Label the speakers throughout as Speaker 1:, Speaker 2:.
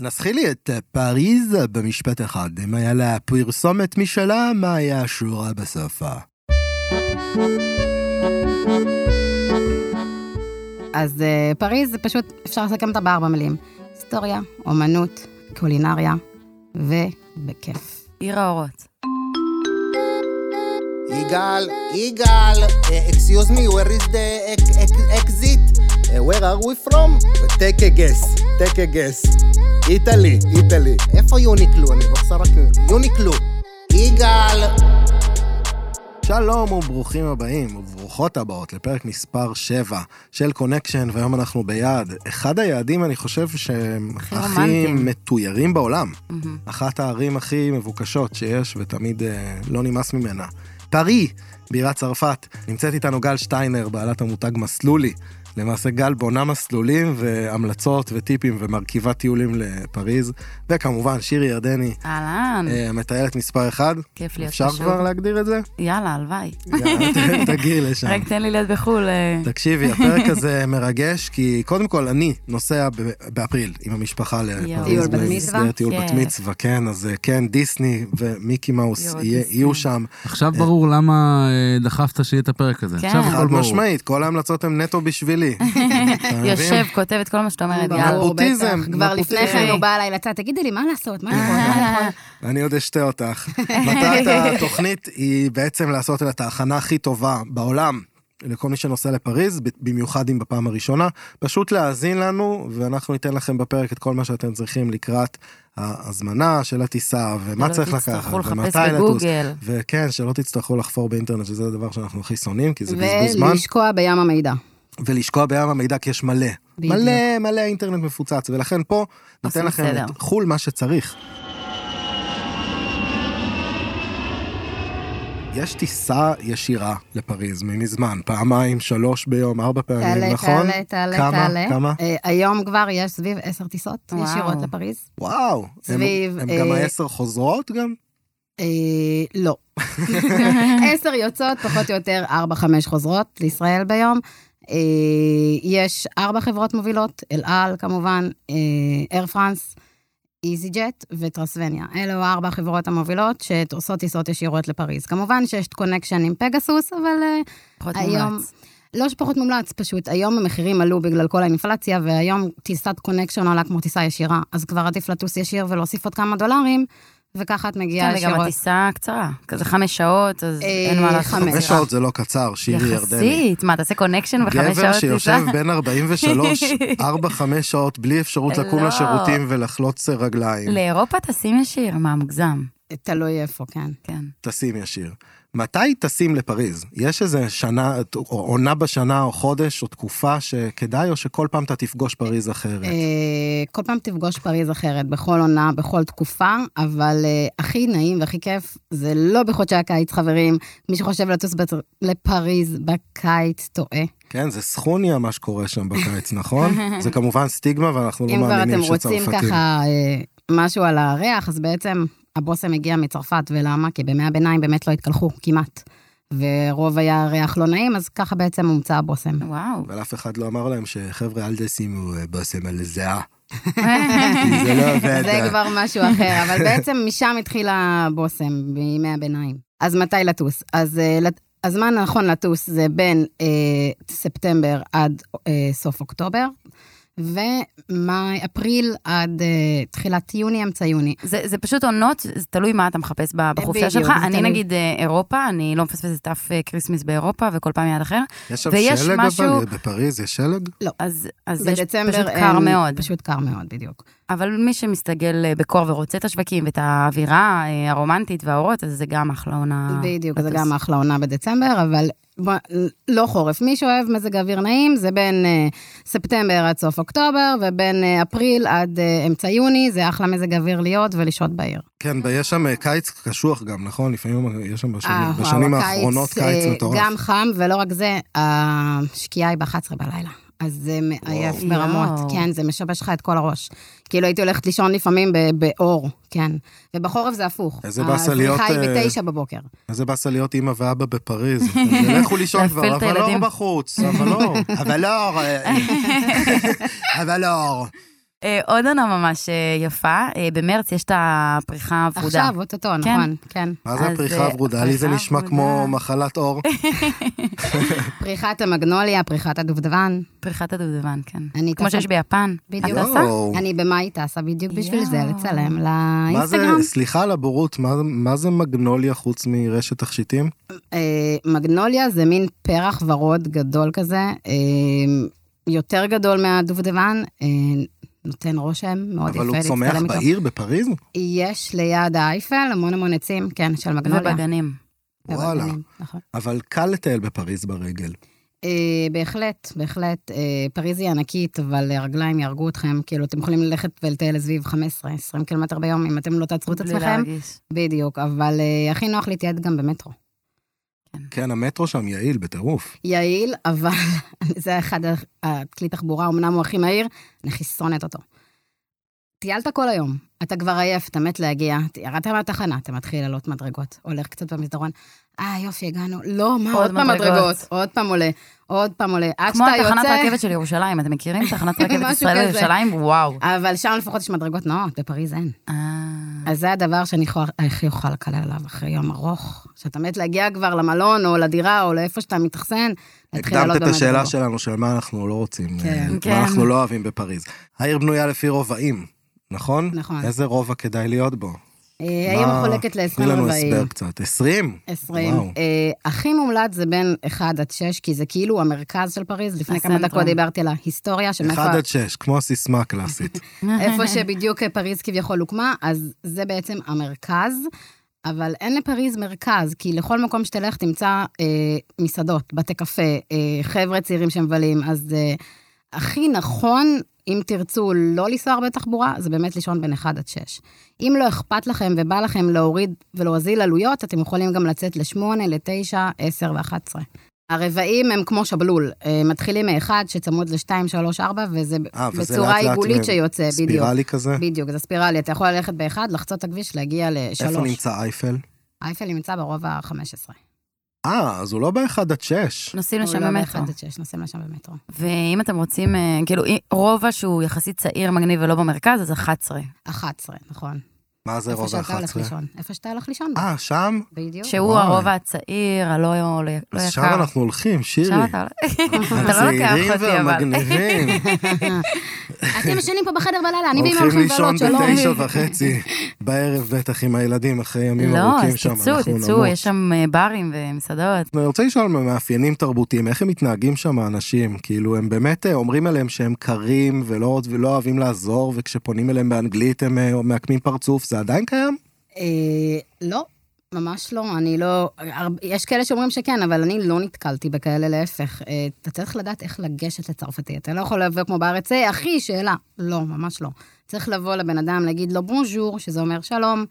Speaker 1: נסחי לי את אה, פריז במשפט אחד. אם היה לה פרסומת משלה, מה היה השורה בסופה?
Speaker 2: אז אה, פריז זה פשוט, אפשר לסכם אותה בארבע מילים. היסטוריה, אומנות, קולינריה, ובכיף.
Speaker 3: עיר האורות.
Speaker 4: יגאל, יגאל, uh, excuse me, where is the ex- ex- exit? Uh, where are we from? take a guess, take a guess. איטלי, איטלי. איפה יוניקלו? אני רוצה רק... יוניקלו. יגאל.
Speaker 1: שלום וברוכים הבאים וברוכות הבאות לפרק מספר 7 של קונקשן, והיום אנחנו ביעד. אחד היעדים, אני חושב, שהם
Speaker 3: הכי.
Speaker 1: מתוירים בעולם. אחת הערים הכי מבוקשות שיש, ותמיד אה, לא נמאס ממנה. פארי, בירת צרפת. נמצאת איתנו גל שטיינר, בעלת המותג מסלולי. למעשה גל בונה מסלולים והמלצות וטיפים ומרכיבה טיולים לפריז. וכמובן, שירי ירדני,
Speaker 3: אהלן,
Speaker 1: אה, מטיילת מספר 1.
Speaker 3: כיף להיות
Speaker 1: אפשר
Speaker 3: פה שוב.
Speaker 1: כבר להגדיר את זה?
Speaker 3: יאללה, הלוואי.
Speaker 1: יאללה, תגיעי לשם.
Speaker 3: רק תן לי להיות בחו"ל. אה,
Speaker 1: תקשיבי, הפרק הזה מרגש, כי קודם כל אני נוסע ב- באפריל עם המשפחה לפריז.
Speaker 2: טיול בת
Speaker 1: במסגרת
Speaker 2: מצווה?
Speaker 1: טיול בת
Speaker 3: כיף.
Speaker 1: מצווה, כן, אז אה, כן, דיסני ומיקי מאוס. יהיו שם.
Speaker 5: עכשיו ברור למה אה, דחפת שיהיה את הפרק הזה.
Speaker 3: כן.
Speaker 5: עכשיו הכל
Speaker 1: חד. משמעית, כל ההמלצות הן נטו בשבילי. מבין?
Speaker 3: יושב, כותב את כל מה שאת אומרת,
Speaker 2: ברור,
Speaker 3: יאללה.
Speaker 1: נפוטיזם,
Speaker 2: בטח. כבר לפני. כן הוא בא אליי לצד, תגידי לי, מה לעשות? מה? מה יכול?
Speaker 1: אני עוד אשתה אותך. מטרת התוכנית היא בעצם לעשות את ההכנה הכי טובה בעולם. לכל מי שנוסע לפריז, במיוחד אם בפעם הראשונה, פשוט להאזין לנו, ואנחנו ניתן לכם בפרק את כל מה שאתם צריכים לקראת ההזמנה של הטיסה, ומה צריך לקחת,
Speaker 3: תצטרכו לחפש
Speaker 1: ומתי לטוס.
Speaker 3: בגוגל.
Speaker 1: וכן, שלא תצטרכו לחפור באינטרנט, שזה הדבר שאנחנו הכי שונאים, כי זה בזבוז זמן.
Speaker 2: ולשקוע בים המידע.
Speaker 1: ולשקוע בים המידע, כי יש מלא.
Speaker 2: בדיוק.
Speaker 1: מלא מלא אינטרנט מפוצץ, ולכן פה ניתן
Speaker 3: עושים
Speaker 1: לכם
Speaker 3: סדר.
Speaker 1: את חול מה שצריך. יש טיסה ישירה לפריז ממזמן, פעמיים, שלוש ביום, ארבע פעמים,
Speaker 2: תעלה,
Speaker 1: נכון?
Speaker 2: תעלה, תעלה,
Speaker 1: כמה?
Speaker 2: תעלה.
Speaker 1: כמה?
Speaker 2: אה, היום כבר יש סביב עשר טיסות
Speaker 3: וואו.
Speaker 2: ישירות לפריז.
Speaker 1: וואו. הם-
Speaker 2: סביב,
Speaker 1: הם
Speaker 2: אה,
Speaker 1: גם העשר חוזרות גם?
Speaker 2: אה, לא. עשר יוצאות, פחות או יותר ארבע, חמש חוזרות לישראל ביום. אה, יש ארבע חברות מובילות, אל על כמובן, אייר פרנס, איזי ג'ט וטרנסאביה. אלו הארבע החברות המובילות שעושות טיסות ישירות לפריז. כמובן שיש connection עם פגסוס, אבל אה,
Speaker 3: פחות
Speaker 2: היום-
Speaker 3: מומלץ.
Speaker 2: לא שפחות מומלץ, פשוט היום המחירים עלו בגלל כל האינפלציה, והיום טיסת connection עולה כמו טיסה ישירה, אז כבר עדיף לטוס ישיר ולהוסיף עוד כמה דולרים, וככה את מגיעה
Speaker 3: כן, וגם
Speaker 2: ישירות.
Speaker 3: הטיסה קצרה. כזה חמש שעות, אז
Speaker 2: אה,
Speaker 3: אין מה לעשות.
Speaker 2: חמש.
Speaker 1: שעות זה לא קצר, שירי ירדני.
Speaker 3: יחסית, מה, תעשה connection וחמש שעות
Speaker 1: גבר
Speaker 3: טיסה?
Speaker 1: שיושב בין 43, 4-5 שעות בלי אפשרות לקום
Speaker 3: לא.
Speaker 1: לשירותים ולחלוץ רגליים.
Speaker 3: לאירופה טסים ישיר, מה, מוגזם.
Speaker 2: תלוי איפה, כן.
Speaker 3: כן.
Speaker 1: טסים ישיר. מתי טסים לפריז? יש איזה שנה, או עונה בשנה, או חודש, או תקופה שכדאי, או שכל פעם אתה תפגוש פריז אחרת?
Speaker 2: אה, כל פעם תפגוש פריז אחרת, בכל עונה, בכל תקופה, אבל אה, הכי נעים והכי כיף זה לא בחודשי הקיץ, חברים. מי שחושב לטוס לפריז בקיץ, טועה.
Speaker 1: כן, זה סכוניה מה שקורה שם בקיץ, נכון? זה כמובן סטיגמה, ואנחנו לא
Speaker 2: אם כבר
Speaker 1: מאמינים
Speaker 2: אתם רוצים
Speaker 1: שצרפתים.
Speaker 2: ככה אה, משהו על הריח, אז בעצם הבושם הגיע מצרפת, ולמה? כי בימי הביניים באמת לא התקלחו, כמעט. ורוב היה ריח לא נעים, אז ככה בעצם הומצא הבושם.
Speaker 3: וואו.
Speaker 1: אבל אף אחד לא אמר להם שחבר'ה, אל תשימו אה, בושם על זיעה. זה לא עובד.
Speaker 2: זה כבר משהו אחר, אבל בעצם משם התחיל הבושם, בימי הביניים. אז מתי לטוס? אז אה, הזמן הנכון לטוס זה בין אה, ספטמבר עד אה, סוף אוקטובר, ומאי, אפריל עד אה, תחילת יוני, אמצע יוני.
Speaker 3: זה, זה פשוט עונות, זה תלוי מה אתה מחפש ב- בחופשה שלך. אני
Speaker 2: תלוי.
Speaker 3: נגיד אה, אירופה, אני לא מפספסת אף אה, Christmas באירופה, וכל פעם יעד אחר.
Speaker 1: יש שם
Speaker 3: ויש
Speaker 1: שלג
Speaker 3: משהו-
Speaker 1: אבל? בפריז יש שלג?
Speaker 3: אז, אז יש פשוט
Speaker 2: אין-
Speaker 3: קר מאוד.
Speaker 2: פשוט קר מאוד, בדיוק.
Speaker 3: אבל מי שמסתגל אה, בקור ורוצה את השווקים ואת האווירה אה, הרומנטית והאורות, אז זה גם אחלה עונה.
Speaker 2: בדיוק, זה. גם אחלה עונה בדצמבר, אבל לא חורף. מי שאוהב מזג אוויר נעים, זה בין אה, ספטמבר עד סוף אוקטובר, ובין אה, אפריל עד אה, אמצע יוני, זה אחלה מזג אוויר להיות ולשהות בעיר.
Speaker 1: כן, ויש שם אה, קיץ קשוח גם, נכון? לפעמים יש שם בשנים,
Speaker 2: אה,
Speaker 1: בשנים
Speaker 2: הקיץ,
Speaker 1: האחרונות קיץ
Speaker 2: אה,
Speaker 1: מטורף.
Speaker 2: גם חם, ולא רק זה, השקיעה היא ב-11 בלילה. אז זה מעייף. ברמות. כן, זה משבש לך את כל הראש. כאילו הייתי הולכת לישון לפעמים ב- באור, כן. ובחורף זה הפוך.
Speaker 1: איזה באסה להיות,
Speaker 2: הזריחה היא
Speaker 1: אה,
Speaker 2: בתשע בבוקר.
Speaker 1: איזה באסה להיות אימא ואבא בפריז. לכו לישון כבר, אבל אור
Speaker 3: הילדים.
Speaker 1: בחוץ, אבל אור. אבל אור. אה, אבל אור.
Speaker 3: אה, עוד עונה ממש אה, יפה, אה, במרץ יש את הפריחה הוורודה.
Speaker 2: עכשיו, אוטוטו, נכון, כן.
Speaker 1: מה זה הפריחה הוורודה? לי זה נשמע כמו. מחלת עור.
Speaker 2: פריחת המגנוליה, פריחת הדובדבן.
Speaker 3: פריחת הדובדבן, כן.
Speaker 2: אני
Speaker 3: כמו שיש ביפן.
Speaker 2: בדיוק.
Speaker 3: את טסה?
Speaker 1: יואו.
Speaker 2: אני במאי טסה בדיוק בשביל זה. לצלם
Speaker 1: מה זה,
Speaker 2: לאינסטגרם.
Speaker 1: סליחה על הבורות, מה- זה מגנוליה חוץ מרשת תכשיטים?
Speaker 2: מגנוליה זה מין פרח ורוד גדול כזה, יותר גדול מהדובדבן, נותן רושם מאוד יפה
Speaker 1: אבל הוא צומח. בעיר בפריז?
Speaker 2: יש ליד האייפל המון המון עצים, כן, של מגנוליה.
Speaker 3: ובגנים.
Speaker 1: וואלה.
Speaker 2: ובגנים, נכון.
Speaker 1: אבל קל לטייל בפריז ברגל.
Speaker 2: אה, בהחלט, בהחלט. אה, פריז היא ענקית, אבל רגליים יהרגו אתכם. כאילו, אתם יכולים ללכת ולטייל סביב 15-20 קילומטר ביום, אם אתם לא תעצרו את
Speaker 3: בלי
Speaker 2: עצמכם.
Speaker 3: להרגיש.
Speaker 2: בדיוק, אבל אה, הכי נוח להתייעד גם במטרו.
Speaker 1: כן, המטרו שם יעיל בטירוף.
Speaker 2: יעיל, אבל זה אחד הכלי תחבורה, אמנם הוא הכי מהיר, אני הכי שונאת אותו. טיילת כל היום, אתה כבר עייף, אתה מת להגיע, ירדת מהתחנה, אתה מתחיל לעלות מדרגות, הולך קצת במסדרון, אה, יופי, הגענו. לא, מה,
Speaker 3: עוד
Speaker 2: עוד פעם
Speaker 3: מדרגות.
Speaker 2: עוד פעם עולה, עוד פעם עולה, עד
Speaker 3: כמו
Speaker 2: שאתה
Speaker 3: התחנת
Speaker 2: יוצא...
Speaker 3: רכבת של ירושלים, אתם מכירים? תחנת רכבת ישראל. לירושלים? וואו.
Speaker 2: אבל שם לפחות יש מדרגות נאות, בפריז אין.
Speaker 3: אה,
Speaker 2: אז זה הדבר שאני הכי אוכל לקלל עליו אחרי יום ארוך, שאתה מת להגיע כבר למלון, או לדירה, או לאיפה שאתה מתאכסן, להתחיל לעלות
Speaker 1: הקדמת את השאלה. שלנו של מה אנחנו לא רוצים,
Speaker 2: כן.
Speaker 3: כן.
Speaker 1: מה אנחנו לא אוהבים בפריז. העיר בנויה לפי רובעים, נכון?
Speaker 2: נכון.
Speaker 1: איזה רובע כדאי להיות בו?
Speaker 2: אה,
Speaker 1: מה-
Speaker 2: מחולקת ל-20
Speaker 1: תני לנו
Speaker 2: רבעים.
Speaker 1: הסבר קצת. 20?
Speaker 2: 20.
Speaker 1: וואו.
Speaker 2: אה, הכי מומלץ זה בין 1 עד 6, כי זה כאילו המרכז של פריז. לפני כמה. דקות דיברתי על ההיסטוריה, של
Speaker 1: 1 עד 6, כמו הסיסמה הקלאסית.
Speaker 2: איפה שבדיוק פריז כביכול הוקמה, אז זה בעצם המרכז. אבל אין לפריז מרכז, כי לכל מקום שתלך תמצא אה, מסעדות, בתי קפה, אה, חבר'ה צעירים שמבלים, אז אה, הכי נכון, אם תרצו לא לנסוע הרבה בתחבורה, זה באמת לישון בין 1 עד 6. אם לא אכפת לכם ובא לכם להוריד ולהוזיל עלויות, אתם יכולים גם לצאת ל-8, ל-9, 10 ו-11. הרבעים הם כמו שבלול, אה, מתחילים מ-1 שצמוד ל-2, 3, 4, וזה
Speaker 1: אה, וזה
Speaker 2: בצורה עיגולית שיוצא, בדיוק.
Speaker 1: ספירלי כזה?
Speaker 2: בדיוק, זה ספירלי. אתה יכול ללכת באחד, לחצות את הכביש, להגיע לשלוש.
Speaker 1: איפה נמצא אייפל?
Speaker 2: אייפל נמצא ברובע ה-15.
Speaker 1: אה, אז הוא לא ב-1 עד 6.
Speaker 3: נוסעים לשם
Speaker 2: הוא לא
Speaker 3: במטרו.
Speaker 2: באחד עד שש, נוסעים לשם במטרו.
Speaker 3: ואם אתם רוצים, אה, כאילו, רובע שהוא יחסית צעיר, מגניב ולא במרכז, אז 11.
Speaker 2: 11, נכון.
Speaker 1: מה זה
Speaker 2: איפה
Speaker 1: רובע
Speaker 2: שאתה הולך
Speaker 1: 11?
Speaker 2: לישון. איפה שאתה הולך לישון.
Speaker 1: אה, שם?
Speaker 2: בדיוק.
Speaker 3: שהוא. הרובע הצעיר, הלא לא לא יקר.
Speaker 1: אז שם אנחנו הולכים, שירי.
Speaker 3: שם אתה לא לוקח
Speaker 1: הצעירים
Speaker 3: אותי, אבל.
Speaker 1: והמגניבים.
Speaker 2: אתם ישנים פה בחדר בלילה, אני ואמא
Speaker 1: הולכים
Speaker 2: הולכים
Speaker 1: לישון. בתשע וחצי בערב בטח עם הילדים אחרי ימים
Speaker 3: לא,
Speaker 1: ארוכים
Speaker 3: אז
Speaker 1: שם,
Speaker 3: תצאו,
Speaker 1: אנחנו
Speaker 3: תצאו,
Speaker 1: נמות.
Speaker 3: יש שם אה, ברים ומסעדות.
Speaker 1: אני רוצה לשאול על מאפיינים תרבותיים, איך הם מתנהגים שם האנשים? כאילו, הם באמת אה, אומרים עליהם שהם קרים ולא, אוהבים לעזור, וכשפונים אליהם באנגלית הם אה, מעקמים פרצוף, זה עדיין קיים?
Speaker 2: אה, לא, ממש לא. אני לא... יש כאלה שאומרים שכן, אבל אני לא נתקלתי בכאלה, להפך. אה, אתה צריך לדעת איך לגשת לצרפתי. אתה לא יכול לבוא כמו בארץ, היי, אחי, שאלה. לא, ממש לא. צריך לבוא לבן אדם, להגיד לו בונז'ור, שזה אומר שלום,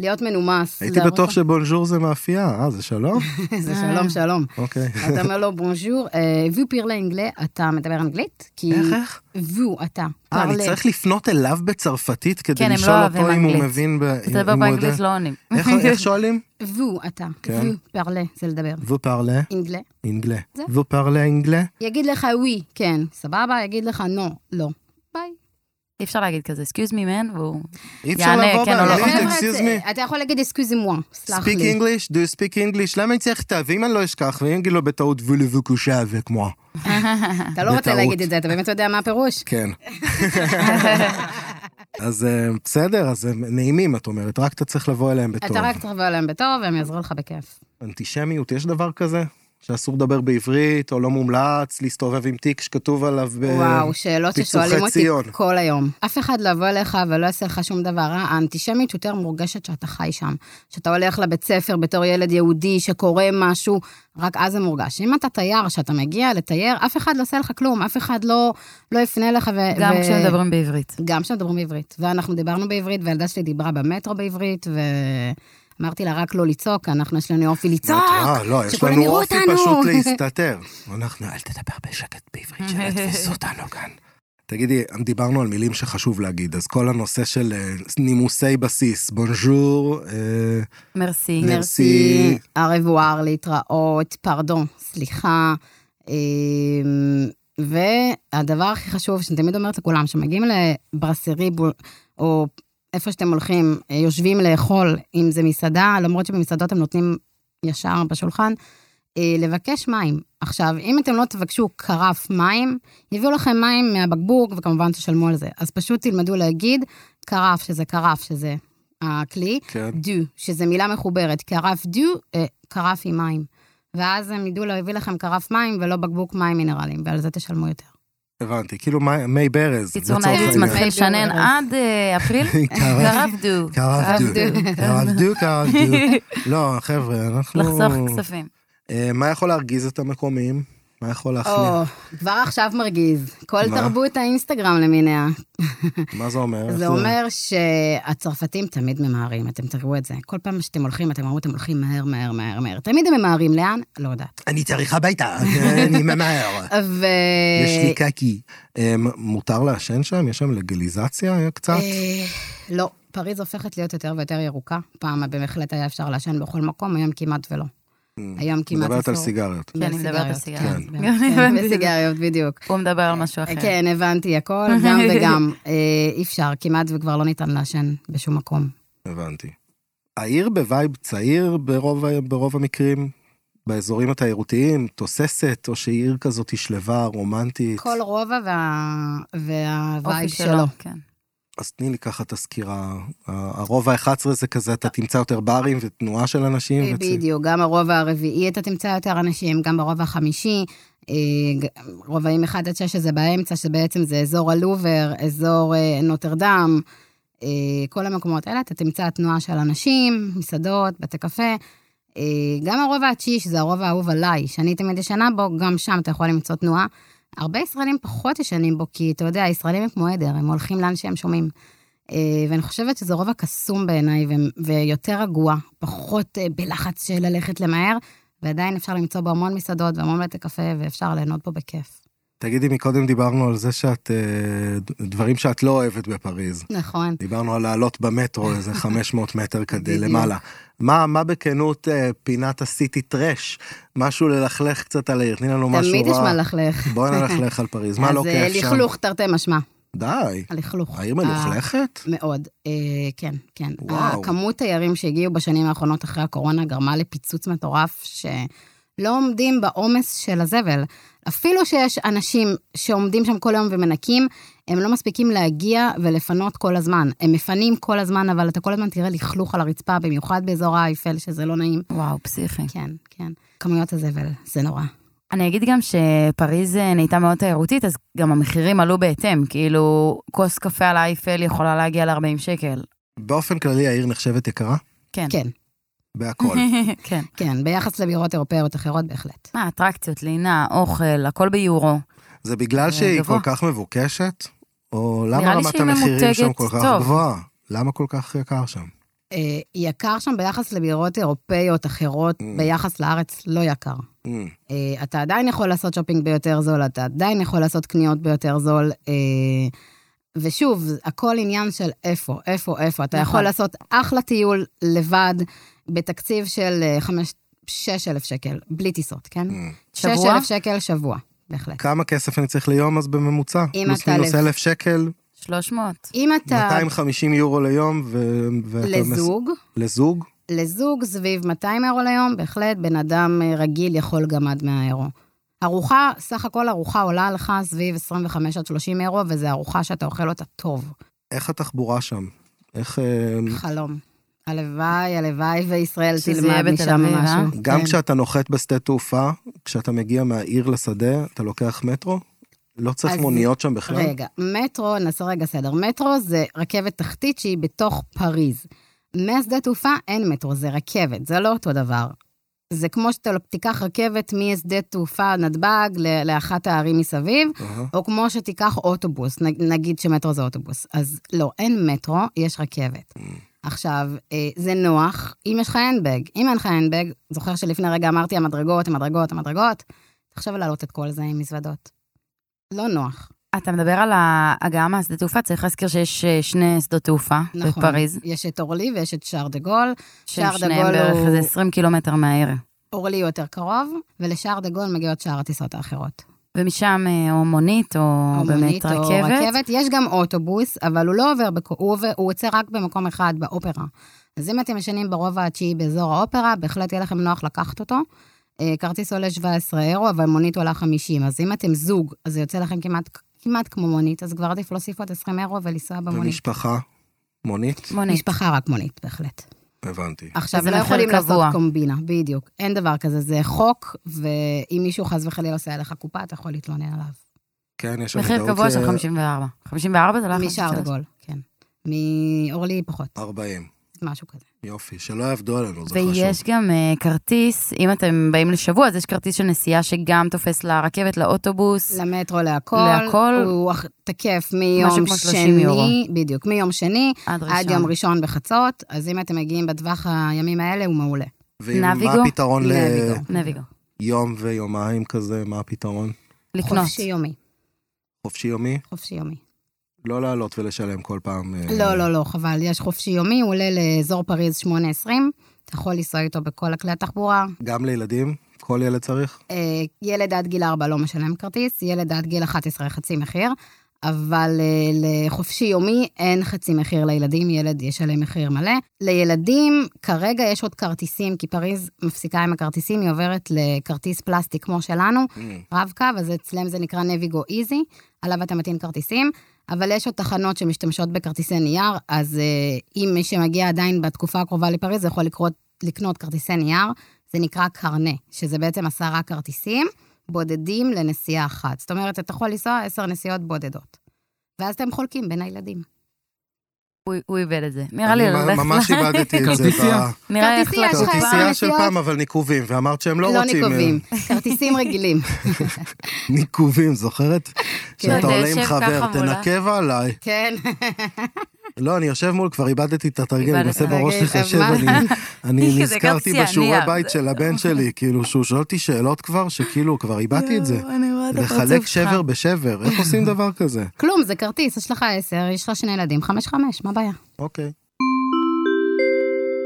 Speaker 2: להיות מנומס.
Speaker 1: הייתי
Speaker 2: להראות
Speaker 1: בטוח שבונז'ור זה מאפייה, אה, זה שלום?
Speaker 2: זה שלום, שלום.
Speaker 1: אוקיי.
Speaker 2: אתה אומר לו בונז'ור, ויו פירלה אנגלה, אתה מדבר אנגלית? כי...
Speaker 1: איך, איך?
Speaker 2: ויו, אתה.
Speaker 1: אה, אני
Speaker 2: פרלה.
Speaker 1: צריך לפנות אליו בצרפתית כדי
Speaker 3: כן, לא
Speaker 1: לשאול
Speaker 3: אוהבים
Speaker 1: אותו אם הוא. מבין, ב-
Speaker 3: אתה
Speaker 1: אם
Speaker 3: מדבר
Speaker 1: הוא יודע.
Speaker 3: באנגלית לא עונים.
Speaker 1: איך איך שואלים?
Speaker 2: ויו, אתה.
Speaker 1: כן.
Speaker 2: ויו, פרלה, זה לדבר.
Speaker 1: vous parlez
Speaker 2: אנגלה. זה.
Speaker 1: vous parlez anglais?
Speaker 2: יגיד לך ווי, כן, סבבה, יגיד לך non, לא. ביי.
Speaker 3: אי אפשר להגיד כזה, excuse me man, והוא...
Speaker 1: אי אפשר
Speaker 3: יענה,
Speaker 1: לבוא
Speaker 3: כן או לא.
Speaker 2: חבר'ה,
Speaker 1: excuse me.
Speaker 2: אתה יכול להגיד excusez-moi, סלח
Speaker 1: speak
Speaker 2: לי.
Speaker 1: English? do you speak English? למה אני צריך לכתוב? ואם אני לא אשכח, ואם יגיד לו בטעות voulez-vous coucher avec moi?
Speaker 2: אתה לא רוצה
Speaker 1: בטעות.
Speaker 2: להגיד את זה, אתה באמת יודע מה הפירוש?
Speaker 1: כן. אז אה, בסדר, אז הם נעימים, את אומרת, רק אתה צריך לבוא אליהם בטוב.
Speaker 2: אתה רק צריך לבוא אליהם בטוב, והם יעזרו לך בכיף.
Speaker 1: אנטישמיות, יש דבר כזה? שאסור לדבר בעברית, או לא מומלץ להסתובב עם תיק שכתוב עליו ב...
Speaker 2: וואו, שאלות ששואלים אותי
Speaker 1: ציון.
Speaker 2: כל היום. אף אחד לא יבוא אליך ולא יעשה לך שום דבר רע. האנטישמיות יותר מורגשת שאתה חי שם. שאתה הולך לבית ספר בתור ילד יהודי שקורא משהו, רק אז זה מורגש. אם אתה תייר, שאתה מגיע לתייר, אף אחד לא עושה לך כלום, אף אחד לא, לא יפנה אליך ו...
Speaker 3: גם
Speaker 2: ו-
Speaker 3: כשמדברים בעברית.
Speaker 2: גם כשמדברים בעברית. ואנחנו דיברנו בעברית, והילדה שלי דיברה במטרו בעברית, ואמרתי לה רק לא לצעוק, אנחנו יש לנו אופי לצעוק,
Speaker 1: אה, לא, יש
Speaker 2: שכולם
Speaker 1: לנו
Speaker 2: יראו
Speaker 1: אופי
Speaker 2: אותנו.
Speaker 1: פשוט להסתתר. אנחנו, אל תדבר בשקט בעברית, שלא יתפסו אותנו כאן. תגידי, דיברנו על מילים שחשוב להגיד, אז כל הנושא של אה, נימוסי בסיס, בונז'ור, אה,
Speaker 3: מרסי.
Speaker 1: מר-
Speaker 2: מרסי, הרבואר, להתראות, פרדון, סליחה. אמ, והדבר הכי חשוב, שאני תמיד אומרת לכולם, שמגיעים לברסרי או איפה שאתם הולכים, אה, יושבים לאכול, אם זה מסעדה, למרות שבמסעדות הם נותנים ישר בשולחן, אה, לבקש מים. עכשיו, אם אתם לא תבקשו קרף מים, יביאו לכם מים מהבקבוק, וכמובן תשלמו על זה. אז פשוט תלמדו להגיד קרף, שזה קרף, שזה הכלי,
Speaker 1: כן.
Speaker 2: דו, שזה מילה מחוברת, קרף דו, אה, קרף עם מים. ואז הם ידעו להביא לכם קרף מים ולא בקבוק מים מינרליים, ועל זה תשלמו יותר.
Speaker 1: הבנתי, כאילו מי- ברז.
Speaker 3: קיצור
Speaker 1: העניין.
Speaker 3: מתחיל לשנן עד אה, אפריל, קרבדו.
Speaker 1: קרב דו,
Speaker 2: דו.
Speaker 1: קרב דו, קרב דו. לא, חבר'ה, אנחנו...
Speaker 3: לחסוך כספים.
Speaker 1: אה, מה יכול להרגיז את המקומיים? מה יכול להכניע?
Speaker 2: או, כבר עכשיו מרגיז. כל
Speaker 1: מה?
Speaker 2: תרבות האינסטגרם למיניה.
Speaker 1: מה זה אומר?
Speaker 2: זה אומר שהצרפתים תמיד ממהרים, אתם תראו את זה. כל פעם שאתם הולכים, אתם אומרים, אתם הולכים מהר, מהר, מהר, מהר. תמיד הם ממהרים, לאן? לא יודעת.
Speaker 1: אני צריך הביתה, אני ממהר.
Speaker 2: ו...
Speaker 1: יש לי קקי. אה, מ- מותר לעשן שם? יש שם לגליזציה קצת?
Speaker 2: אה, לא, פריז הופכת להיות יותר ויותר ירוקה. פעם בהחלט היה אפשר לעשן בכל מקום, היום כמעט ולא. היום כמעט
Speaker 1: מדברת על
Speaker 2: אסור.
Speaker 1: סיגריות.
Speaker 3: כן, אני מדברת על. סיגריות.
Speaker 1: כן.
Speaker 3: גם
Speaker 2: כן, בדיוק.
Speaker 3: הוא מדבר על משהו אחר.
Speaker 2: כן, הבנתי הכל, גם וגם. אה, אי אפשר, כמעט וכבר לא ניתן לעשן בשום מקום.
Speaker 1: הבנתי. העיר ב vibe צעיר ברוב, המקרים, באזורים התיירותיים, תוססת, או שהיא עיר כזאת שלווה, רומנטית.
Speaker 2: כל רובע וה- והווייב שלו.
Speaker 3: כן.
Speaker 1: אז תני לי ככה את הסקירה. ה- הרוב ה-11 זה כזה, אתה תמצא יותר ברים ותנועה של אנשים.
Speaker 2: אה, בדיוק, גם הרובע הרביעי אתה תמצא יותר אנשים, גם ברובע החמישי, אה, רובעים 1 עד 6 שזה באמצע, שבעצם זה אזור הלובר, אזור אה, נוטרדם, כל המקומות האלה, אתה תמצא תנועה של אנשים, מסעדות, בתי קפה. גם הרובע התשיעי, שזה הרובע האהוב עליי, שאני תמיד ישנה בו, גם שם אתה יכול למצוא תנועה. הרבה ישראלים פחות ישנים בו, כי אתה יודע, הישראלים הם כמו עדר, הם הולכים לאן שהם שומעים. אה, ואני חושבת שזה רובע קסום בעיניי, ויותר רגוע, פחות אה, בלחץ של ללכת למהר, ועדיין אפשר למצוא בו המון מסעדות והמון בתי קפה, ואפשר ליהנות בו בכיף.
Speaker 1: תגידי, מקודם דיברנו על זה שאת, אה, דברים שאת לא אוהבת בפריז.
Speaker 2: נכון.
Speaker 1: דיברנו על לעלות במטרו איזה 500 מטר כדי. למעלה. מה, מה בכנות אה, פינת הסיטי טרש? משהו ללכלך קצת על העיר, תני לנו משהו רע.
Speaker 2: תמיד יש מה ללכלך.
Speaker 1: בואי נלכלך על פריז, מה לא
Speaker 2: אז אה,
Speaker 1: כיף שם?
Speaker 2: לכלוך תרתי משמע,
Speaker 1: די,
Speaker 2: הלכלוך.
Speaker 1: העיר מלוכלכת?
Speaker 2: מאוד, אה, כן, כן.
Speaker 1: וואו.
Speaker 2: הכמות תיירים שהגיעו בשנים האחרונות אחרי הקורונה גרמה לפיצוץ מטורף, שלא עומדים בעומס של הזבל. אפילו שיש אנשים שעומדים שם כל היום ומנקים, הם לא מספיקים להגיע ולפנות כל הזמן. הם מפנים כל הזמן, אבל אתה כל הזמן תראה לכלוך על הרצפה, במיוחד באזור האייפל, שזה לא נעים.
Speaker 3: וואו, פסיכי.
Speaker 2: כן, כן. כמויות הזבל, זה נורא.
Speaker 3: אני אגיד גם שפריז אה, נהייתה מאוד תיירותית, אז גם המחירים עלו בהתאם. כאילו, כוס קפה על האייפל יכולה להגיע ל-40 שקל.
Speaker 1: באופן כללי העיר נחשבת יקרה?
Speaker 3: כן.
Speaker 2: כן,
Speaker 1: בהכל.
Speaker 3: כן.
Speaker 2: כן, ביחס לבירות אירופאיות אחרות בהחלט.
Speaker 3: מה, אטרקציות, לינה, אוכל, הכל ביורו.
Speaker 1: זה בגלל שהיא
Speaker 3: גבוה.
Speaker 1: כל כך מבוקשת? או למה רמת המחירים שם כל כך
Speaker 3: טוב.
Speaker 1: גבוהה? למה כל כך יקר שם?
Speaker 2: אה, יקר שם ביחס לבירות אירופאיות אחרות,
Speaker 1: Mm.
Speaker 2: ביחס לארץ לא יקר.
Speaker 1: Mm,
Speaker 2: אה, אתה עדיין יכול לעשות שופינג ביותר זול, אתה עדיין יכול לעשות קניות ביותר זול. אה, ושוב, הכל עניין של איפה, איפה, איפה. אתה
Speaker 3: נכון.
Speaker 2: יכול לעשות אחלה טיול לבד, בתקציב של 6 אלף שקל, בלי טיסות, כן?
Speaker 1: mm.
Speaker 2: 6
Speaker 3: שבוע?
Speaker 2: אלף שקל שבוע, בהחלט.
Speaker 1: כמה כסף אני צריך ליום אז בממוצע?
Speaker 2: אם
Speaker 1: פלוס
Speaker 2: אתה
Speaker 1: מינוס
Speaker 2: לב-
Speaker 1: אלף שקל,
Speaker 3: 300.
Speaker 2: אם אתה
Speaker 1: 250 יורו ליום, ו...
Speaker 2: לזוג,
Speaker 1: לזוג?
Speaker 2: לזוג סביב 200 אירו ליום, בהחלט בן אדם אה, רגיל יכול גם עד 100 אירו. ארוחה, סך הכל ארוחה עולה לך סביב 25 עד 30 אירו, וזו ארוחה שאתה אוכל אותה טוב.
Speaker 1: איך התחבורה שם? איך... אה,
Speaker 2: חלום. הלוואי, הלוואי וישראל תלמד משם
Speaker 3: אה?
Speaker 2: משהו.
Speaker 1: גם
Speaker 2: כן.
Speaker 1: כשאתה נוחת בשדה תעופה, כשאתה מגיע מהעיר לשדה, אתה לוקח מטרו? לא צריך
Speaker 2: אז-
Speaker 1: מוניות שם בכלל?
Speaker 2: רגע, מטרו, נעשה רגע סדר. מטרו זה רכבת תחתית שהיא בתוך פריז. מהשדה תעופה אין מטרו, זה רכבת, זה לא אותו דבר. זה כמו שאתה תיקח רכבת משדה תעופה נתב"ג ל- לאחת הערים מסביב,
Speaker 1: אהה.
Speaker 2: או כמו שתיקח אוטובוס, נגיד שמטרו זה אוטובוס. אז לא, אין מטרו, יש רכבת. עכשיו, אה, זה נוח אם יש לך הנדבג. אם אין לך הנדבג, זוכר שלפני רגע אמרתי המדרגות, המדרגות, המדרגות, תחשוב על להעלות את כל זה עם מזוודות. לא נוח.
Speaker 3: אתה מדבר על ההגעה מהשדה תעופה, צריך להזכיר שיש אה, שני שדות תעופה
Speaker 2: נכון.
Speaker 3: בפריז,
Speaker 2: יש את אורלי ויש את שער דה גול. שער
Speaker 3: שניהם
Speaker 2: דגול
Speaker 3: בערך
Speaker 2: הוא-
Speaker 3: איזה 20 קילומטר מהעיר.
Speaker 2: אורלי יותר קרוב, ולשער דה גול מגיעות שאר הטיסות האחרות.
Speaker 3: ומשם אה, או מונית, או,
Speaker 2: או
Speaker 3: באמת
Speaker 2: מונית או
Speaker 3: רכבת.
Speaker 2: רכבת. יש גם אוטובוס, אבל הוא לא עובר, בכ... הוא, עובר, הוא יוצא רק במקום אחד, באופרה. אז אם אתם ישנים ברובע התשיעי באזור האופרה, בהחלט יהיה לכם נוח לקחת אותו. אה, כרטיס עולה 17 אירו, אבל מונית עולה 50. אז אם אתם זוג, אז זה יוצא לכם כמעט, כמעט כמו מונית, אז כבר עדיף להוסיף עוד 20 אירו ולנסוע במונית.
Speaker 1: ומשפחה? מונית?
Speaker 3: מונית.
Speaker 2: משפחה רק מונית, בהחלט.
Speaker 1: הבנתי.
Speaker 2: עכשיו,
Speaker 3: וזה
Speaker 2: לא
Speaker 3: מחיר
Speaker 2: יכולים
Speaker 3: קבוע.
Speaker 2: לעשות קומבינה, בדיוק. אין דבר כזה, זה חוק, ואם מישהו חס וחלילה עושה עליך קופה, אתה יכול להתלונן עליו.
Speaker 1: כן, יש
Speaker 3: מחיר
Speaker 1: עמידות
Speaker 3: קבוע של
Speaker 1: ל-
Speaker 3: 54. 54 זה לא יכול
Speaker 2: משאר דגול, כן. מאורלי פחות,
Speaker 1: 40.
Speaker 2: משהו כזה.
Speaker 1: יופי, שלא יעבדו עלינו, זה חשוב.
Speaker 3: ויש גם uh, כרטיס, אם אתם באים לשבוע, אז יש כרטיס של נסיעה שגם תופס לרכבת, לאוטובוס.
Speaker 2: למטרו להכל.
Speaker 3: להכל.
Speaker 2: הוא תקף מיום
Speaker 3: משהו כמו 30 יורו.
Speaker 2: שני, בדיוק, מיום שני
Speaker 3: עד
Speaker 2: עד
Speaker 3: ראשון.
Speaker 2: יום ראשון בחצות, אז אם אתם מגיעים בטווח הימים האלה, הוא מעולה.
Speaker 1: ומה
Speaker 3: נביגו?
Speaker 1: הפתרון
Speaker 2: נביגו.
Speaker 3: נביגו.
Speaker 1: ליום ויומיים כזה? מה הפתרון?
Speaker 3: לקנות.
Speaker 2: חופשי יומי,
Speaker 1: חופשי יומי?
Speaker 2: חופשי יומי.
Speaker 1: לא לעלות ולשלם כל פעם. אה,
Speaker 2: לא, לא, לא, חבל, יש חופשי יומי, הוא עולה לאזור פריז 8.20, אתה יכול לנסוע איתו בכל הכלי התחבורה.
Speaker 1: גם לילדים? כל ילד צריך?
Speaker 2: אה, ילד עד גיל 4 לא משלם כרטיס, ילד עד גיל 11 חצי מחיר, אבל אה, לחופשי יומי אין חצי מחיר לילדים, ילד ישלם מחיר מלא. לילדים, כרגע יש עוד כרטיסים, כי פריז מפסיקה עם הכרטיסים, היא עוברת לכרטיס פלסטיק כמו שלנו,
Speaker 1: Mm.
Speaker 2: רב-קו, אז אצלם זה נקרא נביגו איזי, עליו אתה מטעין כרטיסים, אבל יש עוד תחנות שמשתמשות בכרטיסי נייר, אז אה, אם מי שמגיע עדיין בתקופה הקרובה לפריז, יכול לקרות, לקנות כרטיסי נייר, זה נקרא קרנה, שזה בעצם עשרה כרטיסים בודדים לנסיעה אחת. זאת אומרת, אתה יכול לנסוע עשר נסיעות בודדות. ואז אתם חולקים בין הילדים.
Speaker 3: הוא- איבד את זה. נראה לי
Speaker 1: אני. ממש איבדתי את זה.
Speaker 5: כרטיסייה?
Speaker 2: כרטיסייה,
Speaker 1: של? פעם, אבל ניקובים, ואמרת שהם לא רוצים...
Speaker 2: לא
Speaker 1: אה,
Speaker 2: ניקובים, כרטיסים רגילים.
Speaker 1: ניקובים, זוכרת? שאתה
Speaker 3: אתה
Speaker 1: עולה עם חבר. תנקב עליי.
Speaker 2: כן.
Speaker 1: לא, אני יושב מול, כבר איבדתי את התרגיל, אני. עושה בראש שלי
Speaker 2: רגע,
Speaker 1: חשב,
Speaker 2: מה?
Speaker 1: אני- אני נזכרתי בשיעורי. בית של הבן שלי, כאילו, שהוא שואל אותי שאלות כבר, שכאילו, כבר איבדתי את זה.
Speaker 3: רואה את הפרצוף
Speaker 1: לחלק
Speaker 3: שלך.
Speaker 1: שבר בשבר, איך עושים דבר כזה?
Speaker 2: כלום, זה כרטיס, יש לך עשר, יש לך שני ילדים, חמש-חמש, מה הבעיה?
Speaker 1: אוקיי.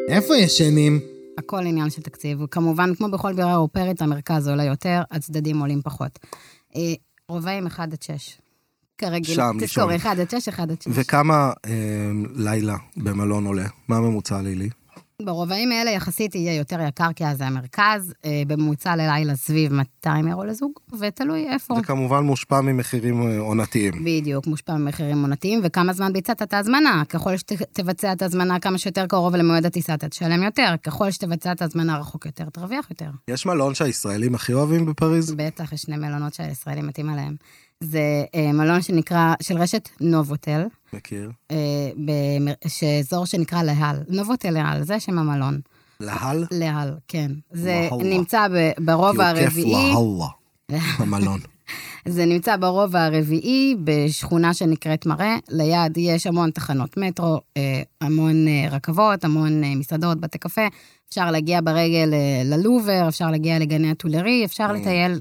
Speaker 4: איפה ישנים?
Speaker 2: הכל עניין של תקציב. וכמובן, כמו בכל בירה אירופאית, המרכז עולה יותר, הצדדים עולים פחות. אה, רובעים 1 עד 6. כרגיל,
Speaker 1: שם,
Speaker 2: תזכור,
Speaker 1: לישון.
Speaker 2: 1 עד 6, 1 עד 6.
Speaker 1: וכמה אה, לילה במלון עולה? מה הממוצע הלילי?
Speaker 2: ברובעים האלה יחסית יהיה יותר יקר, כי אז זה המרכז, אה, בממוצע ללילה סביב 200 אירו לזוג, ותלוי איפה.
Speaker 1: זה כמובן מושפע ממחירים אה, עונתיים.
Speaker 2: בדיוק, מושפע ממחירים עונתיים, וכמה זמן ביצעת את ההזמנה. ככל שתבצע את ההזמנה כמה שיותר קרוב למועד הטיסה, אתה תשלם יותר. ככל שתבצע את ההזמנה רחוק יותר, תרוויח יותר.
Speaker 1: יש מלון שהישראלים הכי אוהבים בפריז?
Speaker 2: בטח, יש שני מלונות שהישראלים מתים עליהם. זה אה, מלון שנקרא, של רשת נובוטל,
Speaker 1: מכיר.
Speaker 2: אה, במר- שאזור שנקרא להל. נובוטל להל, זה שם המלון.
Speaker 1: להל?
Speaker 2: להל, כן. זה
Speaker 1: להלה.
Speaker 2: נמצא ב- ברובע
Speaker 1: כיף
Speaker 2: הרביעי.
Speaker 1: להלה, המלון.
Speaker 2: זה נמצא ברובע הרביעי, בשכונה שנקראת מראה. ליד יש המון תחנות מטרו, אה, המון אה, רכבות, המון אה, מסעדות, בתי קפה. אפשר להגיע ברגל ללובר, אפשר להגיע לגני הטולרי, אפשר לטייל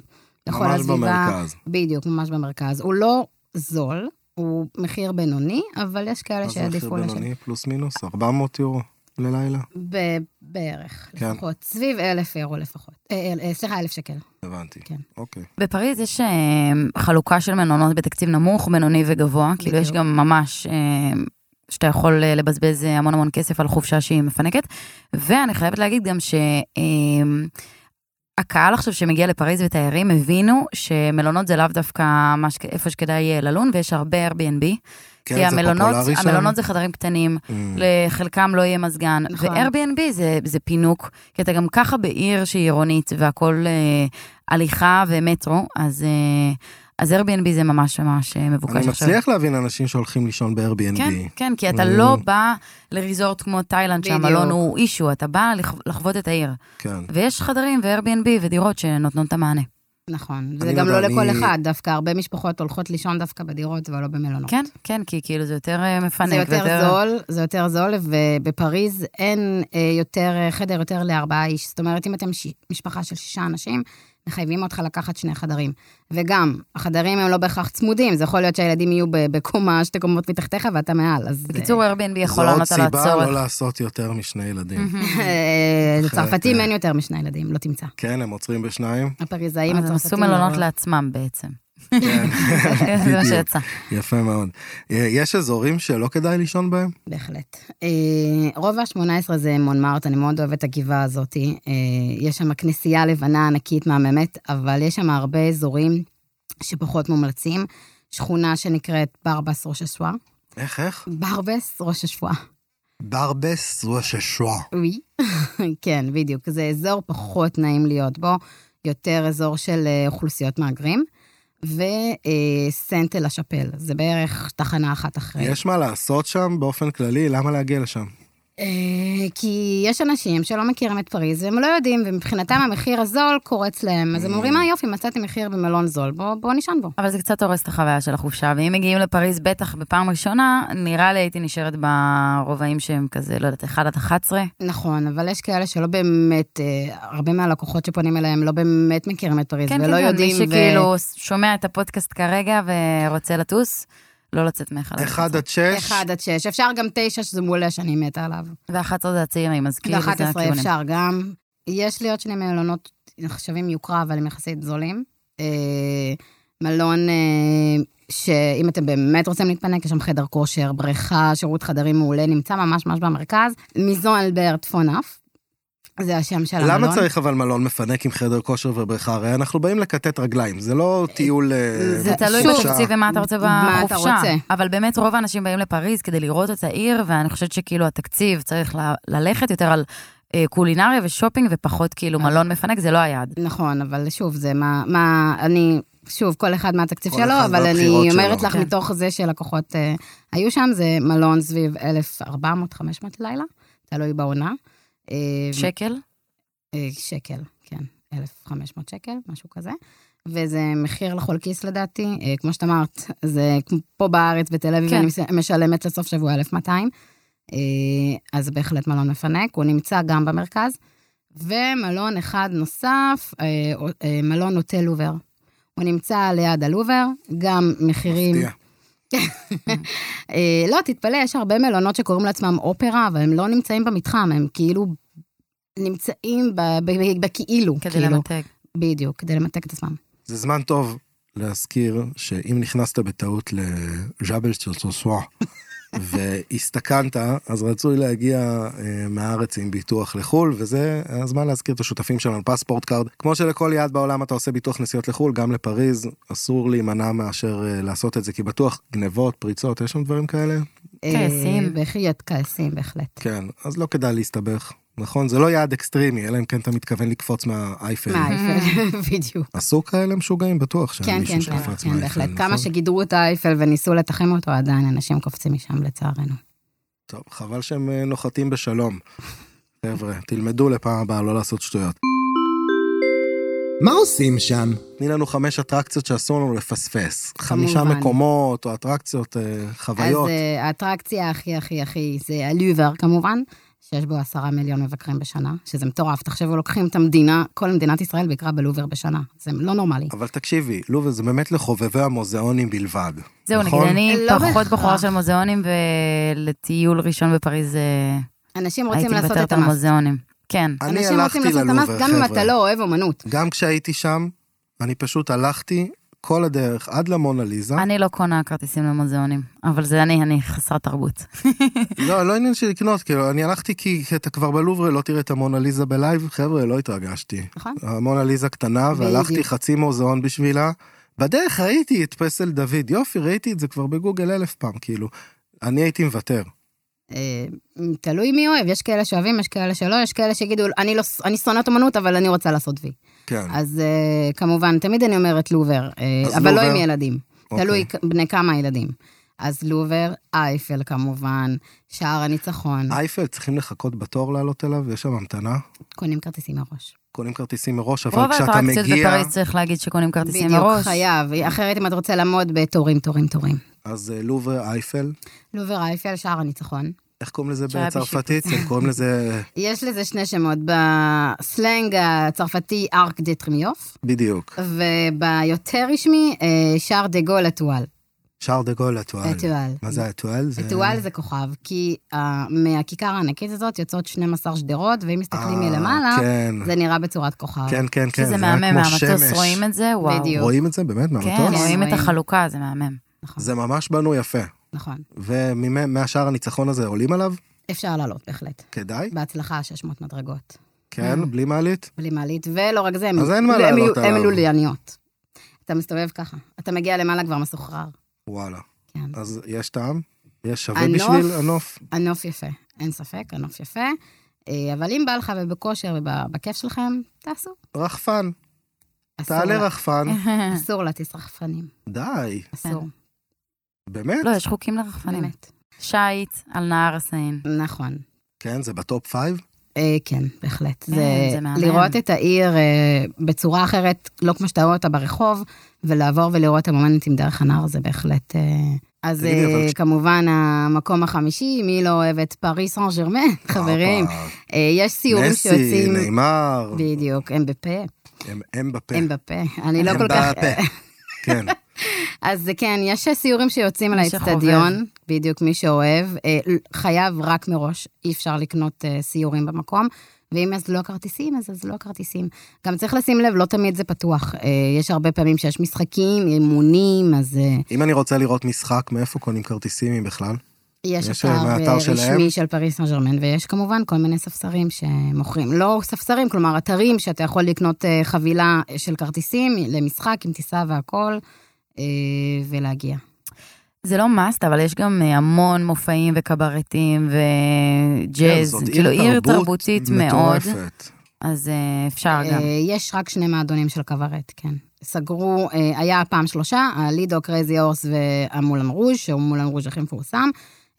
Speaker 2: לכל
Speaker 1: ממש
Speaker 2: הסביבה.
Speaker 1: במרכז.
Speaker 2: בדיוק, ממש במרכז. הוא לא זול, הוא מחיר בינוני, אבל יש כאלה
Speaker 1: מה זה מחיר
Speaker 2: שיעדיפו לשלם.
Speaker 1: בינוני? פלוס מינוס? 400 יורו ללילה?
Speaker 2: ב- בערך,
Speaker 1: כן.
Speaker 2: לפחות. סביב אלף אירו לפחות. אה, אה, סליחה, אלף שקל.
Speaker 1: הבנתי.
Speaker 2: כן.
Speaker 1: אוקיי.
Speaker 3: בפריז יש אה, חלוקה של מלונות בתקציב נמוך, בינוני וגבוה. כאילו יש
Speaker 2: בדיוק.
Speaker 3: גם ממש, אה, שאתה יכול אה, לבזבז אה, המון המון כסף על חופשה שהיא מפנקת. ואני חייבת להגיד גם שהקהל עכשיו שמגיע לפריז ותיירים הבינו שמלונות זה לאו דווקא מה שכ- איפה שכדאי אה, ללון, ויש הרבה Airbnb.
Speaker 1: כן,
Speaker 3: כי המלונות? המלונות זה חדרים קטנים,
Speaker 1: Mm.
Speaker 3: לחלקם לא יהיה מזגן.
Speaker 2: נכון.
Speaker 3: ו-Airbnb זה, זה פינוק, כי אתה גם ככה בעיר שהיא עירונית והכל אה, הליכה ומטרו, אז, אה, אז Airbnb זה ממש ממש אה, מבוקש
Speaker 1: אני
Speaker 3: עכשיו.
Speaker 1: מצליח להבין אנשים שהולכים לישון ב-Airbnb.
Speaker 3: כן, כן, כי אתה
Speaker 1: Mm.
Speaker 3: לא בא לריזורט כמו תאילנד. שהמלון הוא אישו, אתה בא לח- לחוות את העיר.
Speaker 1: כן.
Speaker 3: ויש חדרים ו-Airbnb ודירות שנותנות את המענה.
Speaker 2: נכון.
Speaker 1: אני
Speaker 2: זה גם לא לכל
Speaker 1: אני-
Speaker 2: אחד, דווקא הרבה משפחות הולכות לישון דווקא בדירות ולא במלונות.
Speaker 3: כן, כן, כי כאילו זה יותר אה, מפנק.
Speaker 2: זה יותר
Speaker 3: ויותר-
Speaker 2: זול, זה יותר זול, ובפריז אין אה, יותר, חדר יותר לארבעה איש. זאת אומרת, אם אתם ש... משפחה של שישה אנשים, מחייבים אותך לקחת שני חדרים. וגם, החדרים הם לא בהכרח צמודים, זה יכול להיות שהילדים יהיו ב- בקומה, שתי קומות מתחתיך ואתה מעל, אז...
Speaker 3: בקיצור, Airbnb יכול
Speaker 1: זו עוד
Speaker 3: לענות על
Speaker 1: סיבה
Speaker 3: הצורך.
Speaker 1: לא לעשות יותר משני ילדים.
Speaker 2: אה, לצרפתים
Speaker 1: אחרת,
Speaker 2: אין יותר משני ילדים, לא תמצא.
Speaker 1: כן, הם עוצרים בשניים.
Speaker 2: הפריזאים
Speaker 3: אז הם
Speaker 2: הצרפתים...
Speaker 3: עשו מלונות
Speaker 2: לא-
Speaker 3: לעצמם בעצם.
Speaker 1: כן,
Speaker 3: זה מה. שיצא.
Speaker 1: יפה מאוד. אה, יש אזורים שלא כדאי לישון בהם?
Speaker 2: בהחלט. אה, רובע ה-18 זה מונמרט, אני מאוד אוהבת את הגבעה הזאת. אה, יש שם כנסייה לבנה ענקית מהממת, אבל יש שם הרבה אזורים שפחות מומלצים. שכונה שנקראת ברבס ראש השבועה.
Speaker 1: איך, איך?
Speaker 2: ברבס ראש השבועה.
Speaker 1: ברבס רוששואה.
Speaker 2: ווי. כן, בדיוק. זה אזור פחות נעים להיות בו, יותר אזור של אוכלוסיות מהגרים. וסנטל השאפל, זה בערך תחנה אחת אחרי.
Speaker 1: יש מה לעשות שם באופן כללי? למה להגיע לשם?
Speaker 2: אה, כי יש אנשים שלא מכירים את פריז, והם לא יודעים, ומבחינתם המחיר הזול קורץ להם. אז הם אומרים, אה יופי, מצאתי מחיר במלון זול, בוא, בוא נישן בו.
Speaker 3: אבל זה קצת הורס את החוויה של החופשה, ואם מגיעים לפריז בטח בפעם ראשונה, נראה לי הייתי נשארת ברובעים שהם כזה, לא יודעת, 1 עד 11.
Speaker 2: נכון, אבל יש כאלה שלא באמת, אה, הרבה מהלקוחות שפונים אליהם לא באמת מכירים את פריז,
Speaker 3: כן,
Speaker 2: ולא
Speaker 3: כן, כן,
Speaker 2: יודעים.
Speaker 3: מי שכאילו שומע את הפודקאסט כרגע ורוצה לטוס, לא לצאת מ-1 עד 11.
Speaker 1: 1 עד 6?
Speaker 2: 1 עד 6, אפשר גם 9, שזה מעולה שאני מתה עליו.
Speaker 3: ו-11 זה הצעירים, אז כאילו זה
Speaker 2: ב-11
Speaker 3: הכיוונים.
Speaker 2: אפשר גם. יש לי עוד שני מלונות נחשבים יוקרה, אבל הם יחסית זולים. אה, מלון אה, שאם אתם באמת רוצים להתפנק, יש שם חדר כושר, בריכה, שירות חדרים מעולה, נמצא ממש ממש במרכז. מיזון אלברט פונאף, זה השם של המלון.
Speaker 1: למה צריך אבל מלון מפנק עם חדר כושר ובריכה? הרי אנחנו באים לכתת רגליים, זה לא טיול... אה,
Speaker 3: זה תלוי
Speaker 2: שוב,
Speaker 3: בתקציב ומה אתה רוצה
Speaker 2: מה אתה
Speaker 3: בחופשה.
Speaker 2: רוצה.
Speaker 3: אבל באמת רוב האנשים באים לפריז כדי לראות את העיר, ואני חושבת שכאילו התקציב צריך ל- ללכת יותר על אה, קולינריה ושופינג, ופחות כאילו מלון מפנק, זה לא היעד.
Speaker 2: נכון, אבל שוב, זה מה, מה, אני, שוב, כל אחד מהתקציב שלו, אבל אני אומרת. לך
Speaker 3: כן.
Speaker 2: מתוך זה שלקוחות אה, היו שם, זה מלון סביב 1,400-500 לילה, תלוי בעונה. אה,
Speaker 3: שקל?
Speaker 2: אה, שקל, כן, 1,500 שקל, משהו כזה. וזה מחיר לכל כיס לדעתי, אה, כמו שאת אמרת, זה כמו פה בארץ, בתל אביב,
Speaker 3: כן.
Speaker 2: אני משלמת לסוף שבוע 1,200, אה, אז בהחלט מלון מפנק, הוא נמצא גם במרכז. ומלון אחד נוסף, מלון הוטל לובר. הוא נמצא ליד הלובר, גם מחירים...
Speaker 1: מפתיע.
Speaker 2: אה, לא, תתפלא, יש הרבה מלונות שקוראים לעצמם אופרה, אבל הם לא נמצאים במתחם, הם כאילו נמצאים ב- ב- בכאילו.
Speaker 3: כדי
Speaker 2: כאילו.
Speaker 3: למתג.
Speaker 2: בדיוק, כדי למתג את עצמם.
Speaker 1: זה זמן טוב להזכיר שאם נכנסת בטעות לז'אבל צ'רצ'וסווה והסתכנת, אז רצוי להגיע אה, מהארץ עם ביטוח לחו"ל, וזה הזמן להזכיר את השותפים שלנו, פספורט קארד. כמו שלכל יעד בעולם אתה עושה ביטוח נסיעות לחו"ל, גם לפריז, אסור להימנע מאשר אה, לעשות את זה, כי בטוח גנבות, פריצות, יש שם דברים כאלה?
Speaker 3: כייסים.
Speaker 2: אה, בהחלט, כייסים, בהחלט.
Speaker 1: כן, אז לא כדאי להסתבך. נכון, זה לא יעד אקסטרימי, אלא אם כן אתה מתכוון לקפוץ מהאייפל.
Speaker 2: מהאייפל, בדיוק.
Speaker 1: עשו כאלה משוגעים בטוח, שהיה
Speaker 2: כן,
Speaker 1: מישהו
Speaker 2: כן,
Speaker 1: שקפץ
Speaker 2: כן,
Speaker 1: מהאייפל,
Speaker 2: בהחלט.
Speaker 1: נכון?
Speaker 2: כמה שגידרו את האייפל וניסו לתחם אותו, עדיין אנשים קופצים משם לצערנו.
Speaker 1: טוב, חבל שהם אה, נוחתים בשלום. חבר'ה, תלמדו לפעם הבאה לא לעשות שטויות.
Speaker 4: מה עושים שם?
Speaker 1: תני לנו חמש אטרקציות שאסור לנו לפספס. חמישה. מקומות או אטרקציות, אה, חוויות.
Speaker 2: אז אה, האטרקציה הכי הכי הכי זה הלובר כמובן, שיש בו עשרה מיליון מבקרים בשנה, שזה מטורף. תחשבו, לוקחים את המדינה, כל מדינת ישראל ביקרה בלובר בשנה. זה לא נורמלי.
Speaker 1: אבל תקשיבי, לובר זה באמת לחובבי המוזיאונים בלבד.
Speaker 3: זהו, נגיד,
Speaker 1: נכון?
Speaker 3: אני
Speaker 2: לא
Speaker 3: פחות. בחורה של מוזיאונים, ולטיול ראשון בפריז אה,
Speaker 2: אנשים רוצים
Speaker 3: הייתי
Speaker 2: לעשות
Speaker 3: מוותרת
Speaker 2: את
Speaker 3: על
Speaker 2: המס.
Speaker 3: מוזיאונים. כן.
Speaker 1: אני
Speaker 2: אנשים
Speaker 1: הלכתי
Speaker 2: רוצים לעשות את המס,
Speaker 1: ללובר,
Speaker 2: גם אם אתה
Speaker 1: חבר'ה.
Speaker 2: לא אוהב אומנות.
Speaker 1: גם כשהייתי שם, אני פשוט הלכתי כל הדרך עד למונליזה.
Speaker 3: אני לא קונה כרטיסים למוזיאונים, אבל זה אני, אני חסרת תרבות.
Speaker 1: לא, לא עניין של לקנות, כאילו, אני הלכתי כי אתה כבר בלובר, לא תראה את המונליזה בלייב, חבר'ה, לא התרגשתי.
Speaker 2: נכון.
Speaker 1: המונליזה קטנה, והלכתי. חצי מוזיאון בשבילה. בדרך ראיתי את פסל דוד, יופי, ראיתי את זה כבר בגוגל אלף פעם, כאילו. אני הייתי מוותר.
Speaker 2: אה, תלוי מי אוהב, יש כאלה שאוהבים, יש כאלה שלא, יש כאלה שיגידו, אני לא- אני שונאת אומנות, אבל אני רוצה לעשות וי.
Speaker 1: כן.
Speaker 2: אז אה, כמובן, תמיד אני אומרת לובר,
Speaker 1: אז
Speaker 2: אבל לא
Speaker 1: לובר.
Speaker 2: עם ילדים.
Speaker 1: אוקיי.
Speaker 2: תלוי בני כמה ילדים. אז לובר, אייפל כמובן, שער הניצחון,
Speaker 1: אייפל צריכים לחכות בתור לעלות אליו, יש שם המתנה.
Speaker 2: קונים כרטיסים מראש.
Speaker 1: קונים כרטיסים מראש, אבל
Speaker 3: רוב
Speaker 1: כשאתה
Speaker 3: האטרקציות
Speaker 1: מגיע,
Speaker 3: בפריז צריך להגיד שקונים כרטיסים
Speaker 2: בדיוק,
Speaker 3: מראש.
Speaker 2: חייב, אחרת אם אתה רוצה לעמוד בתורים, תורים, תורים.
Speaker 1: אז אה, לובר, אייפל,
Speaker 2: לובר אייפל, שער הניצחון.
Speaker 1: איך קוראים לזה בצרפתית? הם קוראים לזה...
Speaker 2: יש לזה שני שמות, בסלנג הצרפתי Arc de Triomphe,
Speaker 1: בדיוק.
Speaker 2: וביותר רשמי, אה, שארל דה גול אטואל.
Speaker 1: שארל דה גול אטואל.
Speaker 2: אטואל.
Speaker 1: מה זה étoile?
Speaker 2: étoile זה כוכב, כי אה, מהכיכר הענקית הזאת יוצאות 12 שדרות, ואם מסתכלים מלמעלה,
Speaker 1: כן.
Speaker 2: זה נראה בצורת כוכב.
Speaker 1: כן, כן, כן.
Speaker 3: שזה מהמם מהמטוס. רואים את זה? וואו.
Speaker 1: רואים את זה באמת מהמטוס?
Speaker 3: כן, רואים את. החלוקה, זה מהמם.
Speaker 2: נכון,
Speaker 1: זה ממש בנוי יפה.
Speaker 2: נכון.
Speaker 1: ומהשער הניצחון הזה עולים עליו?
Speaker 2: אפשר לעלות בהחלט.
Speaker 1: כדאי?
Speaker 2: בהצלחה, 600 מדרגות.
Speaker 1: כן, בלי מעלית?
Speaker 2: בלי מעלית, ולא רק זה,
Speaker 1: אז אין מה לעלות
Speaker 2: הם
Speaker 1: עליו.
Speaker 2: לולייניות. אתה מסתובב ככה, אתה מגיע למעלה כבר מסוחרר.
Speaker 1: וואלה.
Speaker 2: כן.
Speaker 1: אז יש טעם? יש שווה
Speaker 2: הנוף-
Speaker 1: בשביל הנוף?
Speaker 2: הנוף יפה, אין ספק, הנוף יפה. אה, אבל אם בא לך ובכושר ובכיף שלכם, תעשו.
Speaker 1: רחפן. תעלה
Speaker 2: לה-
Speaker 1: רחפן.
Speaker 2: אסור להטיס רחפנים,
Speaker 1: די.
Speaker 2: אסור,
Speaker 1: באמת?
Speaker 3: לא, יש חוקים לרחפנים.
Speaker 2: באמת.
Speaker 3: שיט על נהר הסיין.
Speaker 2: נכון.
Speaker 1: כן, זה ב top five?
Speaker 2: אה, כן, בהחלט.
Speaker 3: כן,
Speaker 2: זה
Speaker 3: זה מהמם.
Speaker 2: לראות את העיר אה, בצורה אחרת, לא כמו שאתה רואה אותה ברחוב, ולעבור ולראות את המונומנטים דרך הנהר, זה בהחלט... אה, אז
Speaker 1: תגידי, אבל
Speaker 2: אה,
Speaker 1: כש-
Speaker 2: כמובן, המקום החמישי, מי לא אוהב את פריס סן ג'רמן, חברים?
Speaker 1: הופה.
Speaker 2: אה, יש סיורים
Speaker 1: מסי,
Speaker 2: שיוצאים...
Speaker 1: נאמר,
Speaker 2: בדיוק, הם בפה,
Speaker 1: הם הם בפה.
Speaker 2: הם בפה. אני לא
Speaker 1: הם
Speaker 2: כל כך...
Speaker 1: בפה. כן.
Speaker 2: אז זה כן, יש סיורים שיוצאים לאצטדיון, בדיוק מי שאוהב, אה, חייב רק מראש, אי אפשר לקנות אה, סיורים במקום. ואם אז לא כרטיסים, אז אז לא כרטיסים. גם צריך לשים לב, לא תמיד זה פתוח. אה, יש הרבה פעמים שיש משחקים, אימונים, אז
Speaker 1: אם אני רוצה לראות משחק, מאיפה קונים כרטיסים אם בכלל?
Speaker 2: יש
Speaker 1: יש,
Speaker 2: אתר? רשמי של פריס סן ג'רמן, ויש כמובן כל מיני ספסרים שמוכרים. לא ספסרים, כלומר אתרים שאתה יכול לקנות חבילה של כרטיסים למשחק עם טיסה והכול, ולהגיע.
Speaker 3: זה לא must, אבל יש גם אה, המון מופעים וקברטים
Speaker 1: כן,
Speaker 3: וג'אז,
Speaker 1: זאת
Speaker 3: כאילו עיר
Speaker 1: תרבות
Speaker 3: תרבותית מאוד,
Speaker 1: מטורפת.
Speaker 3: אז אה, אפשר גם.
Speaker 2: אה, יש רק שני מועדונים של קברט, כן. סגרו, אה, היה פעם שלושה, הלידו, קרייזי הורס והמולן רוז', שהוא מולן רוז' הכי מפורסם.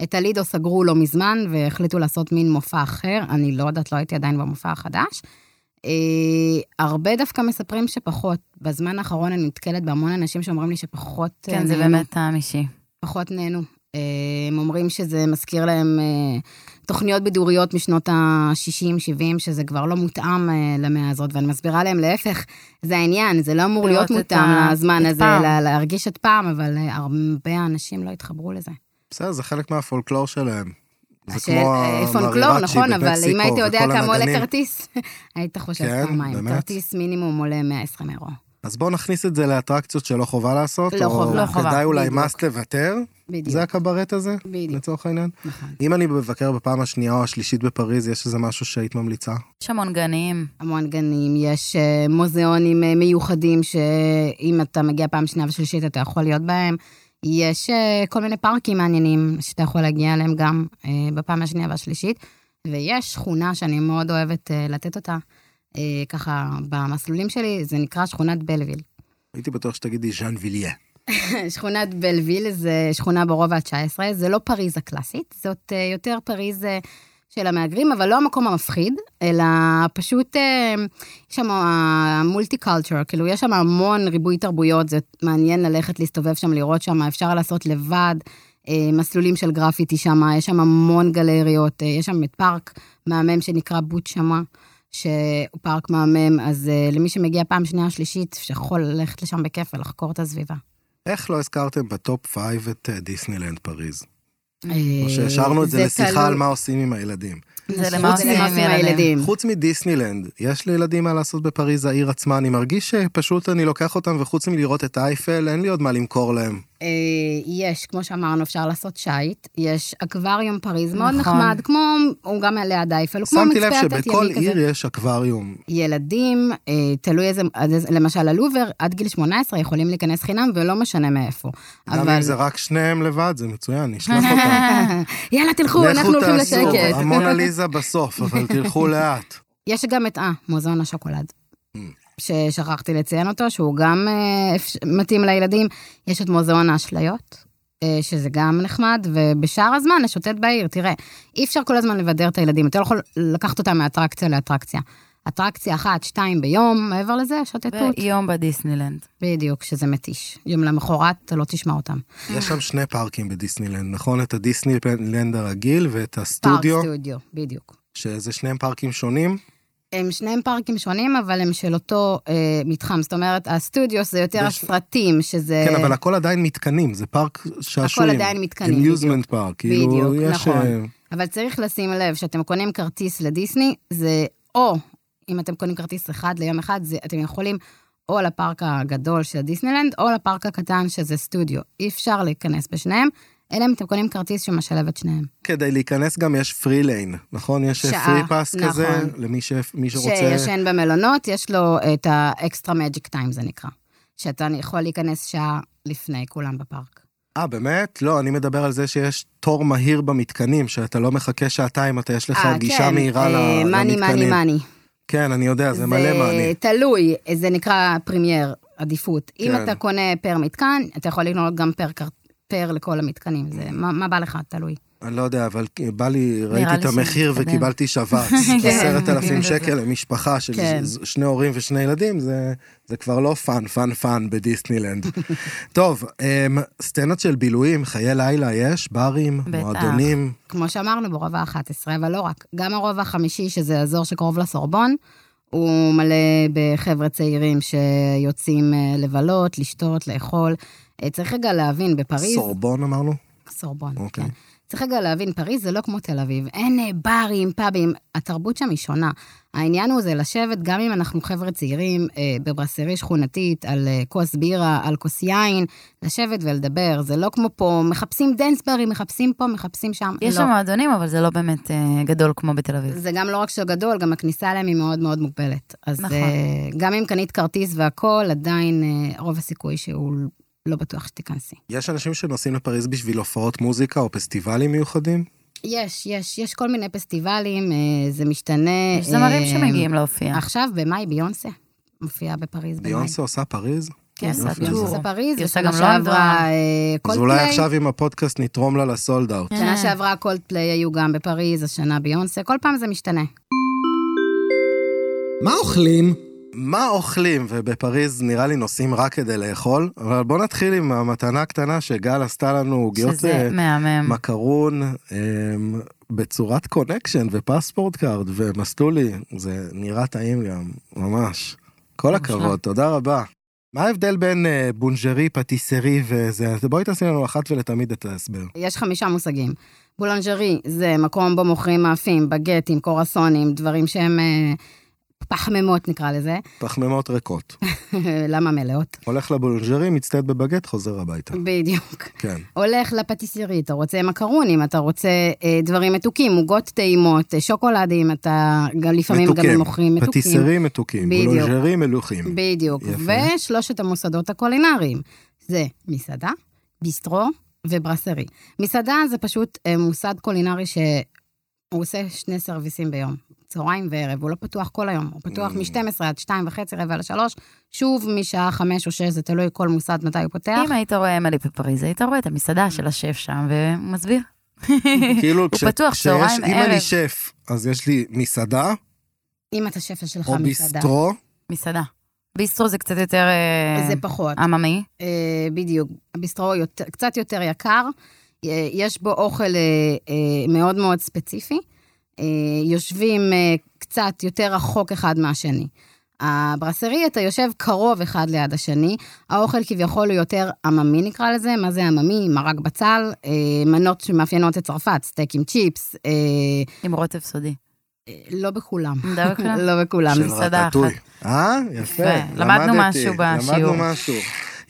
Speaker 2: את הלידו סגרו לא מזמן והחליטו לעשות מין מופע אחר, אני לא יודעת, לא הייתי עדיין במופע החדש. אה, הרבה דווקא מספרים שפחות. בזמן האחרון אני נתקלת בהמון אנשים שאומרים לי שפחות אה,
Speaker 3: כן, זה. באמת טעם אישי.
Speaker 2: פחות נהנו. אה, הם אומרים שזה מזכיר להם אה, תוכניות בידוריות משנות ה-60-70, שזה כבר לא מותאם אה, למאה הזאת, ואני מסבירה להם, להפך, זה העניין, זה לא אמור להיות מותאם
Speaker 3: ה-
Speaker 2: לזמן הזה. לה- להרגיש את פעם, אבל אה, הרבה אנשים לא התחברו לזה.
Speaker 1: בסדר, זה חלק מהפולקלור שלהם. זה
Speaker 2: השאל-
Speaker 1: כמו
Speaker 2: אה, פולקלור, נכון, אבל אם היית יודע כמה עולה. כרטיס, היית חושב
Speaker 1: כן,
Speaker 2: פעמיים.
Speaker 1: באמת?
Speaker 2: כרטיס מינימום עולה 120 אירו.
Speaker 1: אז בואו נכניס את זה לאטרקציות שלא חובה לעשות,
Speaker 2: לא
Speaker 1: או
Speaker 2: חובה.
Speaker 3: לא חובה,
Speaker 1: כדאי אולי. מס לוותר,
Speaker 2: בדיוק,
Speaker 1: זה הקברט הזה,
Speaker 2: בדיוק,
Speaker 1: לצורך העניין.
Speaker 2: נכון.
Speaker 1: אם אני מבקר בפעם השנייה או השלישית בפריז, יש איזה משהו שהיית ממליצה?
Speaker 3: יש המון גנים.
Speaker 2: המון גנים, יש אה, מוזיאונים אה, מיוחדים שאם אתה מגיע פעם שנייה ושלישית אתה יכול להיות בהם. יש אה, כל מיני פארקים מעניינים שאתה יכול להגיע אליהם גם אה, בפעם השנייה והשלישית. ויש שכונה שאני מאוד אוהבת אה, לתת אותה, ככה במסלולים שלי, זה נקרא שכונת בלוויל.
Speaker 1: הייתי בטוח שתגידי ז'אן ויליה.
Speaker 2: שכונת בלוויל זה שכונה ברובע ה-19, זה לא פריז הקלאסית, זאת יותר פריז של המהגרים, אבל לא המקום המפחיד, אלא פשוט, אה, יש שם multi culture, כאילו יש שם המון ריבוי תרבויות, זה מעניין ללכת להסתובב שם, לראות שם, אפשר לעשות לבד. אה, מסלולים של גרפיטי שם, יש שם המון גלריות, אה, יש שם את פארק מהמם שנקרא בוט שומון, שהוא פארק מהמם, אז למי שמגיע פעם שנייה שלישית, שיכול ללכת לשם בכיף ולחקור את הסביבה.
Speaker 1: איך לא הזכרתם ב top five את דיסנילנד פריז? או שהשארנו את זה לשיחה על מה עושים עם הילדים.
Speaker 3: זה
Speaker 2: זה
Speaker 3: למה
Speaker 2: חוץ
Speaker 3: עושים.
Speaker 2: הילדים.
Speaker 1: חוץ מדיסנילנד, יש לילדים מה לעשות בפריז העיר עצמה, אני מרגיש שפשוט אני לוקח אותם וחוץ מלראות את אייפל, אין לי עוד מה למכור להם.
Speaker 2: אה, יש, כמו שאמרנו, אפשר לעשות שיט, יש אקווריום פריז מאוד
Speaker 3: נכון.
Speaker 2: נחמד, כמו, הוא גם ליד אייפל, הוא כמו
Speaker 1: שמתי לב
Speaker 2: מצפה התת-ימי
Speaker 1: שבכל
Speaker 2: כזה.
Speaker 1: עיר יש אקווריום.
Speaker 2: ילדים, אה, תלוי איזה, למשל הלובר, עד גיל 18 יכולים להיכנס חינם ולא משנה מאיפה.
Speaker 1: גם
Speaker 2: אבל...
Speaker 1: אם זה רק שניהם לבד, זה מצוין, נשלח אותם.
Speaker 2: יאללה, תלכו, אנחנו הולכים
Speaker 1: תעשו,
Speaker 2: לשקט.
Speaker 1: המונליזה בסוף, אבל תלכו לאט.
Speaker 2: יש גם את, אה, מוזיאון השוקולד.
Speaker 1: Mm.
Speaker 2: ששכחתי לציין אותו, שהוא גם אה, מתאים לילדים. יש את מוזיאון האשליות, אה, שזה גם נחמד, ובשאר הזמן לשוטט בעיר. תראה, אי אפשר כל הזמן לבדר את הילדים, אתה לא יכול לקחת אותם מאטרקציה לאטרקציה. אטרקציה אחת, שתיים ביום, מעבר לזה, שוטטות.
Speaker 3: ויום בדיסנילנד.
Speaker 2: בדיוק, שזה מתיש. יום למחרת אתה לא תשמע אותם.
Speaker 1: יש שם שני פארקים בדיסנילנד, נכון? את הדיסנילנד הרגיל ואת הסטודיו,
Speaker 2: פארק סטודיו, בדיוק.
Speaker 1: שזה שניהם פארקים שונים.
Speaker 2: הם שניהם פארקים שונים, אבל הם של אותו אה, מתחם. זאת אומרת, ה studios זה יותר
Speaker 1: יש-
Speaker 2: הסרטים, שזה...
Speaker 1: כן, אבל הכל עדיין מתקנים, זה פארק שעשועים.
Speaker 2: עדיין מתקנים,
Speaker 1: amusement park, כאילו,
Speaker 2: בדיוק,
Speaker 1: יש...
Speaker 2: נכון.
Speaker 1: אה,
Speaker 2: אבל צריך לשים לב, שאתם קונים כרטיס לדיסני, זה או, אם אתם קונים כרטיס אחד ליום אחד, זה, אתם יכולים או לפארק הגדול של דיסנילנד, או לפארק הקטן שזה סטודיו. אי אפשר להיכנס בשניהם, אלא אם אתם קונים כרטיס שמשלב את שניהם.
Speaker 1: כדי להיכנס גם יש free line, נכון? יש
Speaker 2: שעה,
Speaker 1: free pass
Speaker 2: נכון.
Speaker 1: כזה, למי ש- שרוצה...
Speaker 2: שישן במלונות, יש לו את ה extra magic time, זה נקרא. שאתה יכול להיכנס שעה לפני כולם בפארק.
Speaker 1: אה, באמת? לא, אני מדבר על זה שיש תור מהיר במתקנים, שאתה לא מחכה שעתיים, אתה יש לך
Speaker 2: אה,
Speaker 1: גישה
Speaker 2: כן,
Speaker 1: מהירה
Speaker 2: אה, money, money,
Speaker 1: למתקנים.
Speaker 2: money.
Speaker 1: כן, אני יודע, זה מלא money.
Speaker 2: תלוי, זה נקרא premier, עדיפות. אם
Speaker 1: כן.
Speaker 2: אתה קונה פר מתקן, אתה יכול לקנות גם פר, פר לכל המתקנים. זה, מה, מה בא לך? תלוי.
Speaker 1: אני לא יודע, אבל בא לי, ראיתי את המחיר. וקיבלתי שבץ.
Speaker 2: כן.
Speaker 1: עשרת אלפים שקל למשפחה של
Speaker 2: כן.
Speaker 1: שני הורים ושני ילדים, זה, זה כבר לא fun, fun, fun בדיסנילנד. טוב, אמ, סצנות של בילויים, חיי לילה יש, ברים. מועדונים.
Speaker 2: כמו שאמרנו, ברובע ה-11, אבל לא רק. גם הרובע החמישי, שזה אזור שקרוב לסורבון, הוא מלא בחבר'ה צעירים שיוצאים אה, לבלות, לשתות, לאכול. אה, צריך רגע להבין, בפריז...
Speaker 1: סורבון אמרנו?
Speaker 2: סורבון,
Speaker 1: אוקיי.
Speaker 2: כן. צריך רגע להבין, פריז זה לא כמו תל אביב. אין אה, ברים, פאבים, התרבות שם היא שונה. העניין הוא זה לשבת, גם אם אנחנו חבר'ה צעירים, אה, בברסרי שכונתית, על אה, כוס בירה, על כוס יין, לשבת ולדבר. זה לא כמו פה, מחפשים dance ברים, מחפשים פה, מחפשים שם.
Speaker 3: יש
Speaker 2: לא.
Speaker 3: שם מועדונים, אבל זה לא באמת אה, גדול כמו בתל אביב.
Speaker 2: זה גם לא רק של גדול, גם הכניסה אליהם היא מאוד מאוד מוגבלת. אז
Speaker 3: נכון.
Speaker 2: אה, גם אם קנית כרטיס והכול, עדיין אה, רוב הסיכוי שהוא לא בטוח שתיכנסי.
Speaker 1: יש אנשים שנוסעים לפריז בשביל הופעות מוזיקה או פסטיבלים מיוחדים?
Speaker 2: יש, יש, יש כל מיני פסטיבלים, אה, זה משתנה.
Speaker 3: יש זמרים
Speaker 2: אה,
Speaker 3: שמגיעים להופיע.
Speaker 2: עכשיו, במאי ביונסה מופיעה בפריז במאי.
Speaker 1: ביונסה עושה פריז?
Speaker 2: כן,
Speaker 3: עושה
Speaker 2: פריז,
Speaker 3: היא עושה
Speaker 2: ושנה. שעברה אה,
Speaker 1: אז
Speaker 2: קולדפליי.
Speaker 1: אולי עכשיו עם הפודקאסט נתרום לה ל sold out.
Speaker 2: שנה שעברה קולדפליי היו גם בפריז, השנה ביונסה, כל פעם זה משתנה.
Speaker 4: מה אוכלים?
Speaker 1: מה אוכלים? ובפריז נראה לי נוסעים רק כדי לאכול, אבל בוא נתחיל עם המתנה הקטנה שגל עשתה לנו עוגיות אה. מקרון אמ, בצורת קונקשן ופספורט קארד ומסלולי, זה נראה טעים גם, ממש. כל הכבוד, תודה רבה. מה ההבדל בין אה, בולנז'רי, פטיסרי וזה? אז בואי תעשי לנו אחת ולתמיד את ההסבר.
Speaker 2: יש חמישה מושגים. בולנז'רי זה מקום בו מוכרים מאפים, בגטים, קרואסונים, דברים שהם אה, פחמימות נקרא לזה.
Speaker 1: פחמימות ריקות.
Speaker 2: למה מלאות?
Speaker 1: הולך לבולנז'רי, מצטייד בבגט, חוזר הביתה.
Speaker 2: בדיוק.
Speaker 1: כן.
Speaker 2: הולך לפטיסירי, אתה רוצה מקרונים, אתה רוצה אה, דברים מתוקים, עוגות טעימות, אה, שוקולדים, אתה גם לפעמים גם
Speaker 1: מתוקים.
Speaker 2: מוכרים מתוקים.
Speaker 1: פטיסרי מתוקים,
Speaker 2: בדיוק.
Speaker 1: בולנז'רי מלוחים.
Speaker 2: בדיוק.
Speaker 1: יפה.
Speaker 2: ושלושת המוסדות הקולינריים. זה מסעדה, ביסטרו וברסרי. מסעדה זה פשוט אה, מוסד קולינרי שהוא עושה שני סרוויסים ביום, צהריים וערב, הוא לא פתוח כל היום, הוא פתוח
Speaker 1: Mm.
Speaker 2: מ-12 עד 2 וחצי, רבע לשלוש, שוב משעה 5 או 6, זה תלוי כל מוסד מתי הוא פותח.
Speaker 3: אם היית רואה אמילי בפריז, היית רואה את המסעדה של השף שם, והוא מסביר.
Speaker 1: כאילו,
Speaker 3: הוא
Speaker 1: כש-
Speaker 3: פתוח
Speaker 1: כשיש-
Speaker 3: צהריים,
Speaker 1: אם
Speaker 3: ערב.
Speaker 1: אני שף, אז יש לי מסעדה,
Speaker 2: אם אתה שפל שלך
Speaker 1: או
Speaker 2: מסעדה.
Speaker 1: ביסטרו,
Speaker 3: מסעדה. ביסטרו זה קצת יותר אה,
Speaker 2: זה פחות.
Speaker 3: עממי.
Speaker 2: אה, בדיוק. הביסטרו יותר, קצת יותר יקר, אה, יש בו אוכל אה, אה, מאוד מאוד ספציפי. אה, יושבים אה, קצת יותר רחוק אחד מהשני. הברסרי, אתה יושב קרוב אחד ליד השני, האוכל כביכול הוא יותר עממי נקרא לזה, מה זה עממי? מרק בצל, אה, מנות שמאפיינות את צרפת, סטייק עם צ'יפס, אה,
Speaker 3: עם רוטב סודי.
Speaker 2: אה, לא בכולם. לא בכולם.
Speaker 1: של רטטוי. אה, יפה.
Speaker 3: למדנו משהו בשיעור.
Speaker 1: למדנו משהו.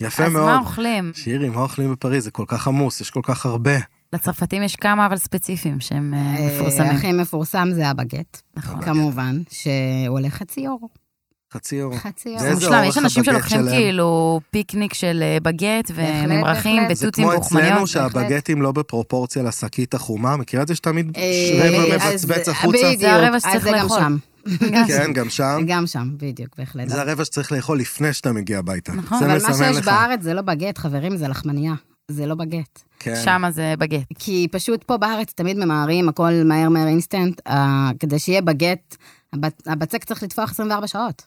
Speaker 1: יפה
Speaker 3: אז
Speaker 1: מאוד.
Speaker 3: מה אוכלים?
Speaker 1: שירי, מה אוכלים בפריז? זה כל כך עמוס, יש כל כך הרבה.
Speaker 3: לצרפתים יש כמה אבל ספציפיים שהם אה,
Speaker 2: אה,
Speaker 3: מפורסמים.
Speaker 2: הכי מפורסם זה הבגט,
Speaker 3: נכון.
Speaker 2: כמובן, שהוא עולה חצי אור.
Speaker 1: חצי אור.
Speaker 2: חצי אור.
Speaker 1: ואיזה
Speaker 3: מושלם, יש אנשים שלוקחים? כאילו פיקניק של אה, בגט וממרחים
Speaker 2: בהחלט.
Speaker 1: זה
Speaker 3: ותותים
Speaker 1: כמו אצלנו. שהבגטים לא בפרופורציה לשקית החומה, מכירה את זה שתמיד רבע
Speaker 2: אז-
Speaker 1: מבצבץ החוצה?
Speaker 2: בדיוק,
Speaker 3: זה הרבע שצריך
Speaker 2: זה גם
Speaker 3: לאכול.
Speaker 2: שם.
Speaker 1: כן, גם שם.
Speaker 2: גם שם, בדיוק, בהחלט.
Speaker 1: זה הרבע שצריך לאכול לפני שאתה מגיע הביתה.
Speaker 3: נכון,
Speaker 1: זה
Speaker 2: אבל מה שיש. בארץ זה לא בגט, חברים, זה לחמניה. זה לא בגט.
Speaker 1: כן.
Speaker 3: שמה זה בגט.
Speaker 2: כי פשוט פה בארץ תמיד ממהרים, הכל מהר מהר אינסטנט, אה, כדי שיהיה בגט, הב- הבצק צריך לטפוח 24 שעות.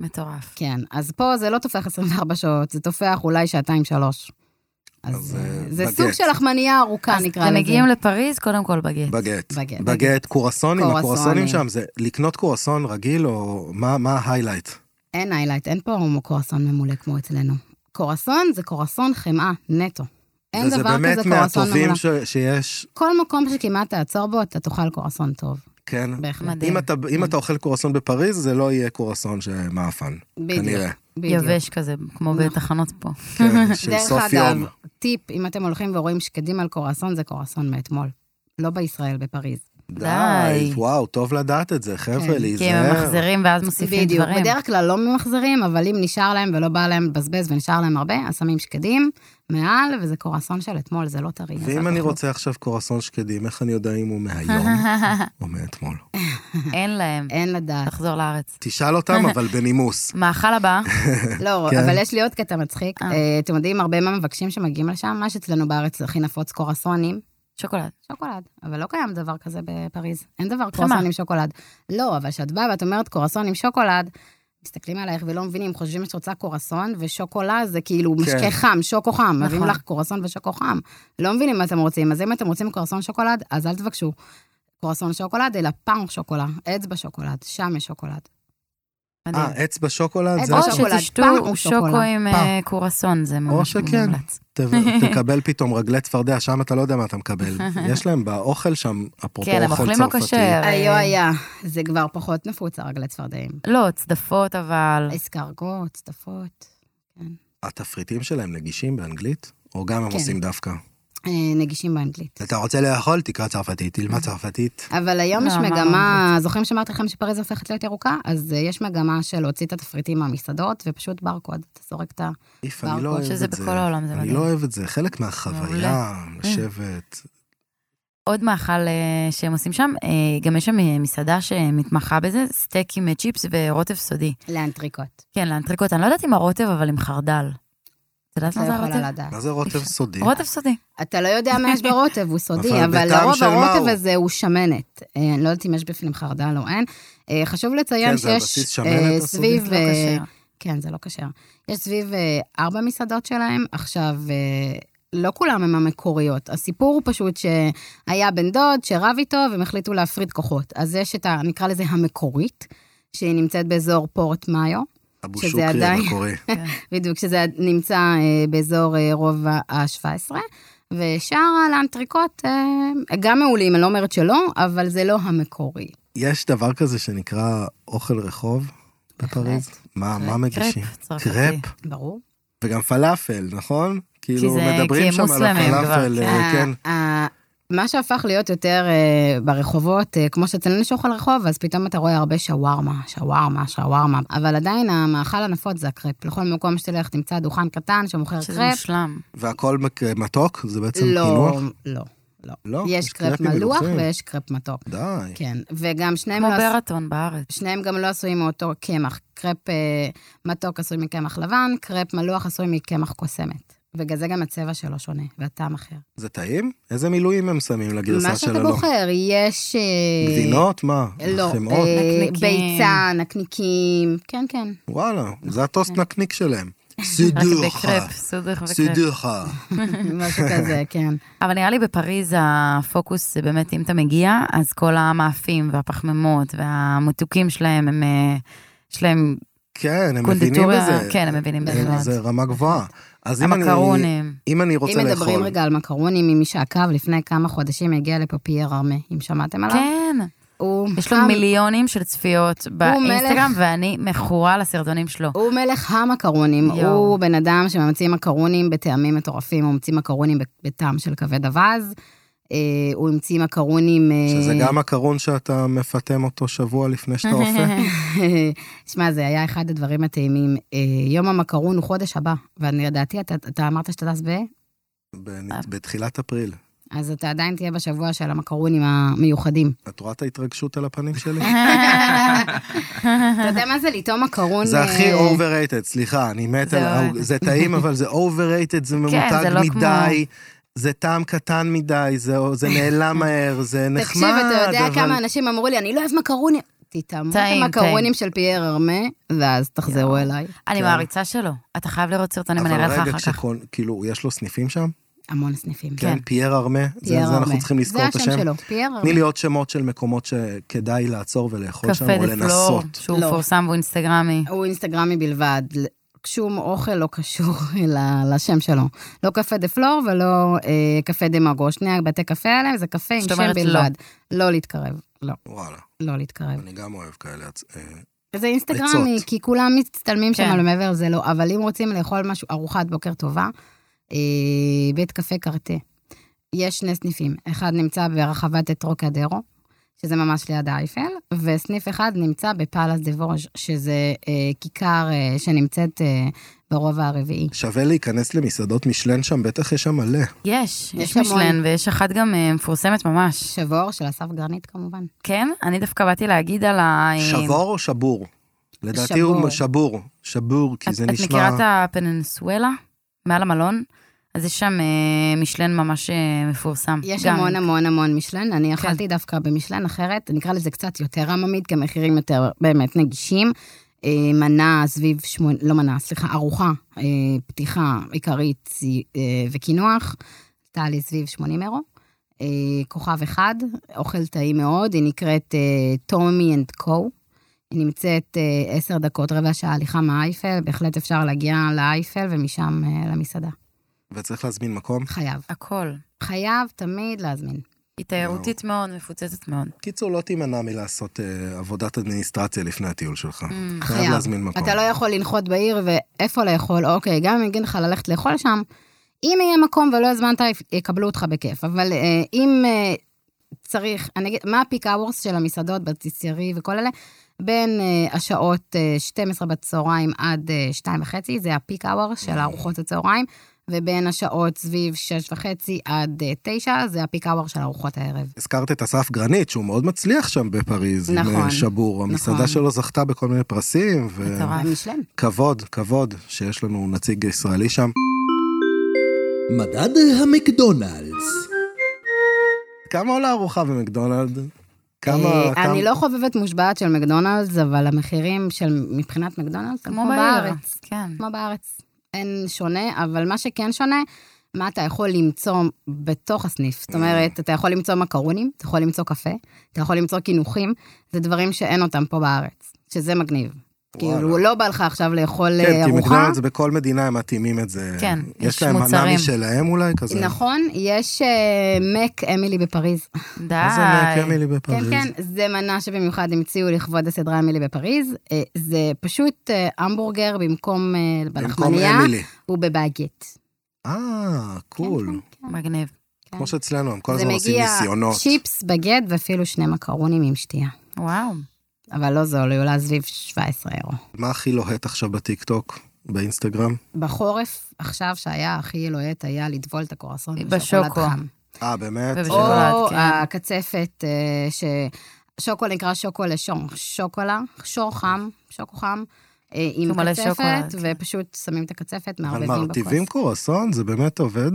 Speaker 3: מטורף.
Speaker 2: כן, אז פה זה לא טופח 24 שעות, זה טופח אולי שעתיים-שלוש. אז
Speaker 1: אז,
Speaker 2: אה,
Speaker 1: אה,
Speaker 2: זה
Speaker 1: בגט.
Speaker 2: סוג של לחמניה ארוכה,
Speaker 3: אז
Speaker 2: נקרא
Speaker 3: אתם
Speaker 2: לזה.
Speaker 3: מגיעים לפריז, קודם כל בגט.
Speaker 1: בגט.
Speaker 2: בגט.
Speaker 1: בגט, קרואסונים,
Speaker 2: קרואסונים.
Speaker 1: הקרואסונים שם זה לקנות קרואסון רגיל או מה מה ה highlight?
Speaker 2: אין highlight, אין פה קרואסון ממולא כמו אצלנו. קרואסון זה קרואסון חמאה, נטו. אין
Speaker 1: וזה
Speaker 2: דבר
Speaker 1: באמת
Speaker 2: כזה קרואסון
Speaker 1: מהטובים
Speaker 2: ממולא.
Speaker 1: ש- שיש,
Speaker 2: כל מקום שכמעט תעצור בו, אתה תאכל קרואסון טוב.
Speaker 1: כן.
Speaker 2: בהחלט.
Speaker 3: מדהים.
Speaker 1: אם אתה, אם אתה אוכל קורסון בפריז, זה לא יהיה קורסון שמאפן,
Speaker 2: בדיוק.
Speaker 1: כנראה.
Speaker 2: בדיוק.
Speaker 3: יבש כזה, כמו
Speaker 2: נכון.
Speaker 3: בתחנות פה.
Speaker 1: כן, של
Speaker 2: דרך
Speaker 1: סוף
Speaker 2: אגב,
Speaker 1: יום.
Speaker 2: טיפ, אם אתם הולכים ורואים שקדים על קורסון, זה קורסון מאתמול. לא בישראל, בפריז.
Speaker 1: די,
Speaker 3: די.
Speaker 1: וואו, טוב לדעת את זה, חבר'ה,
Speaker 2: כן,
Speaker 3: כי הם
Speaker 1: להיזהר.
Speaker 3: ממחזרים ואז מוסיפים
Speaker 2: בדיוק.
Speaker 3: דברים.
Speaker 2: בדרך כלל לא ממחזרים, אבל אם נשאר להם ולא בא להם לבזבז ונשאר להם הרבה, אז שמים שקדים מעל, וזה קורסון של אתמול, זה לא טרי.
Speaker 1: ואם אני. רוצה עכשיו קורסון שקדים, איך אני יודע אם הוא מהיום או מאתמול?
Speaker 3: אין להם.
Speaker 2: אין לדעת.
Speaker 3: תחזור לארץ.
Speaker 1: תשאל אותם, אבל בנימוס.
Speaker 3: מאכל הבא,
Speaker 2: לא,
Speaker 1: כן.
Speaker 2: אבל יש לי עוד קטע מצחיק.
Speaker 3: אה.
Speaker 2: אה, אתם יודעים, הרבה מהמבקשים שמגיעים לשם, מה שאצלנו בארץ הכי נפוץ קורסונים,
Speaker 3: שוקולד.
Speaker 2: שוקולד. אבל לא קיים דבר כזה בפריז. אין דבר קורסון
Speaker 3: חמאה.
Speaker 2: עם שוקולד. לא, אבל כשאת באה ואת אומרת קורסון עם שוקולד, מסתכלים עלייך ולא מבינים, חושבים שאת רוצה קורסון, ושוקולד זה כאילו
Speaker 1: כן.
Speaker 2: משקה חם, שוקו חם. מביאים
Speaker 3: נכון.
Speaker 2: לך קורסון ושוקו חם. לא מבינים מה אתם רוצים. אז אם אתם רוצים קורסון שוקולד, אז אל תבקשו קורסון שוקולד, אלא פאנק שוקולד, אצבע שוקולד, שם יש שוקולד.
Speaker 3: מדהים.
Speaker 1: אה, אצבע שוקולד? זה...
Speaker 2: אצבע
Speaker 3: או
Speaker 2: שוקולד,
Speaker 3: שתשתו
Speaker 2: או
Speaker 3: שוקו. עם. אה, קורסון, זה ממש
Speaker 1: שכן.
Speaker 3: מומלץ.
Speaker 1: ת- תקבל פתאום רגלי צפרדע, שם אתה לא יודע מה אתה מקבל. יש להם באוכל שם, אפרופו
Speaker 3: כן, הם
Speaker 1: אוכל
Speaker 3: אוכלים לא
Speaker 1: צרפתי.
Speaker 3: כשר.
Speaker 2: היו היה, זה כבר פחות נפוץ, הרגלי צפרדעים.
Speaker 3: לא, צדפות אבל.
Speaker 2: אסקרגות, צדפות,
Speaker 1: התפריטים שלהם נגישים באנגלית? או גם הם
Speaker 2: כן.
Speaker 1: עושים דווקא?
Speaker 2: אה, נגישים באנגלית.
Speaker 1: אתה רוצה לאכול, תקרא צרפתית, תלמד צרפתית.
Speaker 2: אבל היום
Speaker 3: לא,
Speaker 2: יש
Speaker 3: מה
Speaker 2: מגמה, זוכרים שאמרתי לכם שפריז הופכת להיות ירוקה? אז אה, יש מגמה של להוציא את התפריטים מהמסעדות, ופשוט ברקוד, אתה זורק את
Speaker 1: אני לא
Speaker 2: ברקוד,
Speaker 1: אוהב
Speaker 3: שזה
Speaker 1: את זה.
Speaker 3: בכל העולם, זה
Speaker 1: אני
Speaker 3: מדהים.
Speaker 1: לא אוהב את זה, חלק מהחוויה, לשבת.
Speaker 3: עוד מאכל אה, שהם עושים שם, אה, גם יש שם אה, מסעדה שמתמחה בזה, סטייק עם אה, צ'יפס ורוטב סודי.
Speaker 2: L'Entrecôte.
Speaker 3: כן, L'Entrecôte, אני לא יודעת אם הרוטב, אבל עם חרדל. את יודעת
Speaker 2: את לא
Speaker 3: מה זה הרוטב?
Speaker 1: מה זה רוטב סודי?
Speaker 3: רוטב סודי.
Speaker 2: אתה לא יודע מה יש ברוטב, הוא סודי,
Speaker 1: אבל
Speaker 2: לרוב
Speaker 1: מה
Speaker 2: הרוטב
Speaker 1: הוא?
Speaker 2: הזה הוא שמנת. אה, אני לא יודעת אם יש בפנים חרדל או אין. אה, חשוב לציין
Speaker 1: כן,
Speaker 2: שיש אה? סביב...
Speaker 3: לא.
Speaker 2: כן, זה לא כשר. יש סביב ארבע מסעדות שלהם. עכשיו, לא כולם הם המקוריות. הסיפור הוא פשוט שהיה בן דוד שרב איתו, והם החליטו להפריד כוחות. אז יש את ה... נקרא לזה המקורית, שהיא נמצאת באזור פורט מאיו.
Speaker 1: אבו שוקרי
Speaker 2: עדיין-
Speaker 1: המקורי.
Speaker 2: בדיוק, שזה נמצא אה, באזור אה, רוב ה-17. ושאר הלאנטריקות אה, גם מעולים, אני לא אומרת שלא, אבל זה לא המקורי.
Speaker 1: יש דבר כזה שנקרא אוכל רחוב בפריז? מה מה מגישים?
Speaker 3: קרפ צרפתי.
Speaker 1: קרפ?
Speaker 2: ברור.
Speaker 1: וגם פלאפל, נכון? כאילו מדברים שם על הפלאפל,
Speaker 3: כן.
Speaker 2: מה שהפך להיות יותר אה, ברחובות, אה, כמו שאצלנו יש אוכל רחוב, אז פתאום אתה רואה הרבה שווארמה, שווארמה, שווארמה, אבל עדיין המאכל הנפוץ זה הקרפ. לכל מקום שתלך תמצא דוכן קטן שמוכר
Speaker 3: שזה
Speaker 2: קרפ.
Speaker 3: מושלם.
Speaker 1: והכל מק- מתוק? זה בעצם
Speaker 2: לא,
Speaker 1: פינוח?
Speaker 2: לא, לא.
Speaker 1: לא?
Speaker 2: יש
Speaker 1: יש
Speaker 2: קרפ מלוח
Speaker 1: מלוחים.
Speaker 2: ויש קרפ מתוק.
Speaker 1: די.
Speaker 2: כן, וגם שניהם
Speaker 3: כמו
Speaker 2: לא...
Speaker 3: ברטון בארץ.
Speaker 2: שניהם גם לא עשויים מאותו קמח. קרפ אה, מתוק עשוי מקמח לבן, קרפ מלוח עשוי מקמח קוסמת. בגלל זה גם הצבע שלו שונה, והטעם אחר.
Speaker 1: זה טעים? איזה מילואים הם שמים לגרסה
Speaker 2: מה
Speaker 1: של
Speaker 2: שאתה? בוחר, יש... אה,
Speaker 1: גבינות? מה?
Speaker 2: לא,
Speaker 1: חמאות?
Speaker 2: אה,
Speaker 3: נקניקים.
Speaker 2: ביצה, נקניקים, כן, כן.
Speaker 1: וואלה, זה הטוסט נקניק שלהם.
Speaker 3: וקרפ.
Speaker 1: סידוך.
Speaker 2: משהו כזה, כן.
Speaker 3: אבל נראה לי בפריז הפוקוס זה באמת, אם אתה מגיע, אז כל המאפים והפחמימות והמתוקים שלהם, הם, אה, יש להם
Speaker 1: כן, הם מבינים
Speaker 3: קונדיטוריה,
Speaker 1: בזה.
Speaker 3: כן, הם מבינים בזה.
Speaker 1: זה רמה גבוהה. אז אם אני-. אם אני
Speaker 2: אם
Speaker 1: רוצה
Speaker 2: מדברים
Speaker 1: לאכול,
Speaker 2: רגע על מקרונים, ממי שעקב לפני כמה חודשים הגיע לפה פייר ארמה, אם שמעתם עליו?
Speaker 3: כן,
Speaker 2: הוא
Speaker 3: יש לו
Speaker 2: חם-
Speaker 3: מיליונים של צפיות באינסטגרם, ואני מכורה לסרטונים שלו.
Speaker 2: הוא מלך המקרונים,
Speaker 3: יואו.
Speaker 2: הוא בן אדם שממציא מקרונים בטעמים מטורפים, הוא ממציא מקרונים בטעם של כבד אווז, הוא המציא מקרונים... אה,
Speaker 1: שזה גם הקרון שאתה מפטם אותו שבוע לפני שאתה אופה.
Speaker 2: שמע, זה היה אחד הדברים הטעימים. אה, יום המקרון הוא חודש הבא, ואני לדעתי, אתה, אתה אמרת שאתה טס ב...
Speaker 1: בתחילת אפריל.
Speaker 2: אז אתה עדיין תהיה בשבוע של המקרונים המיוחדים.
Speaker 1: את רואה את ההתרגשות על הפנים שלי?
Speaker 2: אתה יודע מה זה לטעום מקרון?
Speaker 1: זה הכי
Speaker 2: אה,
Speaker 1: overrated, סליחה, אני מת על...
Speaker 3: לא-
Speaker 1: זה טעים, אבל זה overrated, זה ממותג
Speaker 3: זה לא
Speaker 1: מדי. זה טעם קטן מדי, זה, זה נעלם מהר, זה נחמד,
Speaker 2: תקשיב, אתה יודע
Speaker 1: אבל...
Speaker 2: כמה אנשים אמרו לי, אני לא אוהב מקרוני. תטעמו את המקרונים של פייר ארמה, ואז תחזרו אליי.
Speaker 3: אני
Speaker 1: כן.
Speaker 3: מעריצה שלו. אתה חייב לראות סרטונים, אני
Speaker 1: אבל
Speaker 3: אראה לך
Speaker 1: רגע,
Speaker 3: אחר כך.
Speaker 1: כשכל, כאילו, יש לו סניפים שם?
Speaker 2: המון סניפים.
Speaker 1: כן, Pierre Hermé, זה, אנחנו. צריכים לזכור את
Speaker 2: זה
Speaker 1: השם.
Speaker 2: השם שלו, Pierre Hermé.
Speaker 1: תני לי עוד שמות של מקומות שכדאי לעצור ולאכול שם,
Speaker 3: Café
Speaker 1: או
Speaker 3: de Flore,
Speaker 1: לנסות.
Speaker 3: שהוא
Speaker 2: לא.
Speaker 3: מפורסם והוא אינסטגרמי.
Speaker 2: הוא אינסטגרמי בלבד. שום אוכל לא קשור ל- לשם שלו. לא Café de Flore ולא אה, Café Deux Magots. שני הבתי קפה האלה זה קפה עם שם
Speaker 3: לא.
Speaker 2: בלבד. לא להתקרב. לא,
Speaker 1: וואלה,
Speaker 2: לא להתקרב.
Speaker 1: אני גם אוהב כאלה. אה,
Speaker 2: זה אינסטגרמי. כי כולם מצטלמים שם,
Speaker 3: כן.
Speaker 2: אבל מעבר לזה לא. אבל אם רוצים לאכול משהו, ארוחת בוקר טובה, אה, בית קפה קרטה. יש שני סניפים. אחד נמצא ברחבת אטרוקדרו, שזה ממש ליד האייפל, וסניף אחד נמצא בפאלאס דה וורז', שזה אה, כיכר אה, שנמצאת אה, ברובע הרביעי.
Speaker 1: שווה להיכנס למסעדות משלן שם, בטח יש שם מלא.
Speaker 3: יש,
Speaker 2: יש
Speaker 3: יש
Speaker 2: המון.
Speaker 3: משלן, ויש אחת גם אה, מפורסמת ממש.
Speaker 2: שבור של אסף גרנית כמובן.
Speaker 3: כן? אני דווקא באתי להגיד על ה...
Speaker 1: שבור או שבור? לדעתי הוא
Speaker 2: שבור.
Speaker 1: שבור, שבור, כי
Speaker 3: את,
Speaker 1: זה
Speaker 3: את
Speaker 1: נשמע...
Speaker 3: מכירה את הפנינסואלה? מעל המלון? אז יש שם אה, משלן ממש אה, מפורסם.
Speaker 2: יש
Speaker 3: גם.
Speaker 2: המון המון המון משלן, אני אכלתי דווקא במשלן אחרת, נקרא לזה קצת יותר עממית, כי המחירים יותר באמת נגישים. אה, מנה סביב שמונה, לא מנה, סליחה, ארוחה, פתיחה עיקרית וקינוח, עלתה לי סביב 80 אירו. כוכב אחד, אוכל טעים מאוד, היא נקראת Tomy & Co. היא נמצאת עשר דקות, רבע שעה הליכה מהאייפל, בהחלט אפשר להגיע לאייפל ומשם למסעדה.
Speaker 1: וצריך להזמין מקום.
Speaker 2: חייב.
Speaker 3: הכל.
Speaker 2: חייב תמיד להזמין.
Speaker 3: היא תיירותית מאוד, מפוצצת מאוד.
Speaker 1: קיצור, לא תימנע מלעשות אה, עבודת אדמיניסטרציה לפני הטיול שלך.
Speaker 3: Mm.
Speaker 1: חייב להזמין מקום.
Speaker 2: אתה לא יכול לנחות בעיר ואיפה לאכול, אוקיי, גם אם יגיד לך ללכת לאכול שם, אם יהיה מקום ולא הזמנת, יקבלו אותך בכיף. אבל אה, אם אה, צריך, אני אגיד, מה הפיק אאוורס של המסעדות, בטיסיירי וכל אלה? בין אה, השעות אה, 12 בצהריים עד אה, 2 וחצי, זה ה peak hours של ארוחות הצהריים, ובין השעות סביב 6 וחצי עד אה, 9, זה ה peak hours של ארוחות הערב.
Speaker 1: הזכרת את אסף גרנית, שהוא מאוד מצליח שם בפריז, עם
Speaker 2: נכון,
Speaker 1: אה, שבור. המסעדה
Speaker 2: נכון.
Speaker 1: שלו זכתה בכל מיני פרסים,
Speaker 3: מטורף.
Speaker 2: מושלם.
Speaker 1: וכבוד, כבוד שיש לנו נציג ישראלי שם.
Speaker 6: מדד המקדונלדס.
Speaker 1: כמה עולה ארוחה במקדונלד? כמה...
Speaker 2: אה,
Speaker 1: כמה-
Speaker 2: אני לא חובבת מושבעת של מקדונלדס, אבל המחירים של מבחינת מקדונלדס
Speaker 3: כמו.
Speaker 2: בארץ.
Speaker 3: כן.
Speaker 2: כמו בארץ. אין שונה, אבל מה שכן שונה, מה אתה יכול למצוא בתוך הסניף. זאת אומרת, אתה יכול למצוא מקרונים, אתה יכול למצוא קפה, אתה יכול למצוא קינוחים, זה דברים שאין אותם פה בארץ, שזה מגניב. כאילו, לא בא לך עכשיו לאכול
Speaker 1: כן,
Speaker 2: אה,
Speaker 1: כי
Speaker 2: ארוחה.
Speaker 1: מקדונלד זה בכל מדינה הם מתאימים את זה.
Speaker 3: כן,
Speaker 1: יש
Speaker 3: יש
Speaker 1: להם מנה
Speaker 3: מוצרים.
Speaker 1: משלהם אולי כזה?
Speaker 2: נכון, יש אה, מק אמילי בפריז.
Speaker 3: די.
Speaker 1: מה זה מק אמילי
Speaker 2: כן,
Speaker 1: בפריז?
Speaker 2: כן, זה מנה שבמיוחד המציאו לכבוד הסדרה אמילי בפריז. אה, זה פשוט המבורגר במקום אה,
Speaker 1: במקום
Speaker 2: בלחמניה,
Speaker 1: אמילי.
Speaker 2: הוא בבאגט.
Speaker 1: אה, קול.
Speaker 2: כן, כן.
Speaker 3: מגניב.
Speaker 1: כמו שאצלנו, הם כל
Speaker 2: זה
Speaker 1: הזמן עושים
Speaker 2: מגיע
Speaker 1: ניסיונות.
Speaker 2: צ'יפס, בגט ואפילו שני מקרונים עם שתייה.
Speaker 3: וואו.
Speaker 2: אבל לא זול, היא עולה סביב 17 אירו.
Speaker 1: מה הכי לוהט עכשיו בטיקטוק, באינסטגרם?
Speaker 2: בחורף, עכשיו שהיה הכי לוהט, היה לטבול את הקורסון
Speaker 3: בשוקו.
Speaker 2: בשוקולד חם.
Speaker 1: אה, באמת?
Speaker 3: ובשוקולד.
Speaker 2: או
Speaker 3: כן.
Speaker 2: הקצפת, אה, ש... שוקו נקרא שוקו לשור, שוקולה, שור חם, שוקו חם, אה, עם קצפת,
Speaker 3: כן.
Speaker 2: ופשוט שמים את הקצפת, מערבבים
Speaker 1: מרטיבים
Speaker 2: בכוס.
Speaker 1: קורסון? זה באמת עובד?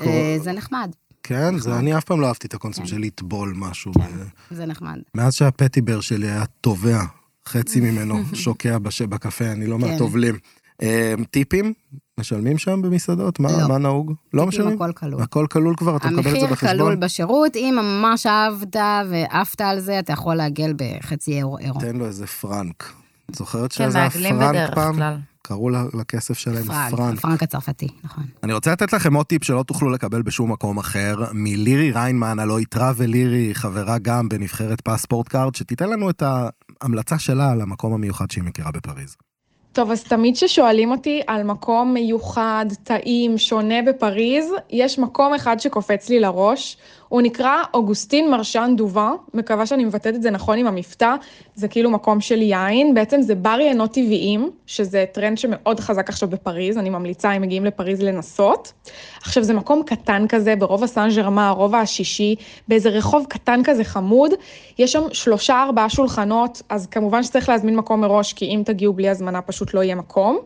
Speaker 2: אה, זה נחמד,
Speaker 1: כן, זה. אני אף פעם לא אהבתי את הקונספט. של לטבול משהו.
Speaker 2: כן. זה נחמד.
Speaker 1: מאז שהפתיבר שלי היה טובע, חצי ממנו שוקע בש- בקפה, אני לא
Speaker 2: כן.
Speaker 1: מהטובלים. אה, טיפים? משלמים שם במסעדות? מה
Speaker 2: לא.
Speaker 1: מה נהוג? לא משלמים?
Speaker 2: הכל כלול.
Speaker 1: הכל כלול כבר? אתה מקבל את זה
Speaker 2: המחיר
Speaker 1: בחשבון?
Speaker 2: כלול בשירות, אם ממש אהבת ועפת על זה, אתה יכול לעגל בחצי. אירו.
Speaker 1: תן לו איזה פרנק. זוכרת
Speaker 3: כן,
Speaker 1: שזה היה
Speaker 3: מעגלים
Speaker 1: פרנק
Speaker 3: בדרך
Speaker 1: פעם?
Speaker 3: כלל.
Speaker 1: קראו לכסף שלהם
Speaker 2: פרנק,
Speaker 1: פרנק.
Speaker 2: פרנק הצרפתי, נכון.
Speaker 1: אני רוצה לתת לכם עוד טיפ שלא תוכלו לקבל בשום מקום אחר, מלירי ריינמן, הלוא היא Travel לירי, חברה גם בנבחרת PassportCard, שתיתן לנו את ההמלצה שלה על המקום המיוחד שהיא מכירה בפריז.
Speaker 7: טוב, אז תמיד כששואלים אותי על מקום מיוחד, טעים, שונה בפריז, יש מקום אחד שקופץ לי לראש, הוא נקרא Augustin Marchand d'Vins, מקווה שאני מבטאת את זה נכון עם המבטא, זה כאילו מקום של יין, בעצם זה בר יינות טבעיים, שזה טרנד שמאוד חזק עכשיו בפריז, אני ממליצה אם מגיעים לפריז לנסות. עכשיו זה מקום קטן כזה, ברובע סן ז'רמן, הרובע השישי, באיזה רחוב קטן כזה חמוד, יש שם שלושה ארבעה שולחנות, אז כמובן שצריך להזמין מקום מראש, כי אם תגיעו בלי הזמנה פשוט לא יהיה מקום.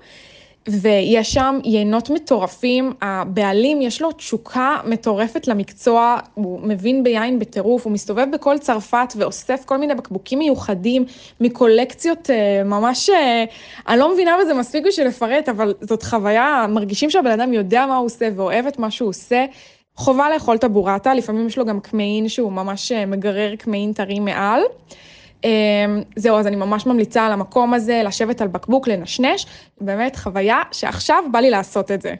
Speaker 7: ויש שם יינות מטורפים, הבעלים יש לו תשוקה מטורפת למקצוע, הוא מבין ביין בטירוף, הוא מסתובב בכל צרפת ואוסף כל מיני בקבוקים מיוחדים מקולקציות אה, ממש, אה, אני לא מבינה בזה מספיק בשביל לפרט, אבל זאת חוויה, מרגישים שהבן אדם יודע מה הוא עושה ואוהב את מה שהוא עושה. חובה לאכול את הבורטה, לפעמים יש לו גם קמעין שהוא ממש אה, מגרר קמעין טרי מעל. אמ, זהו, אז אני ממש ממליצה על המקום הזה, לשבת על בקבוק, לנשנש, באמת חוויה שעכשיו בא לי לעשות את זה.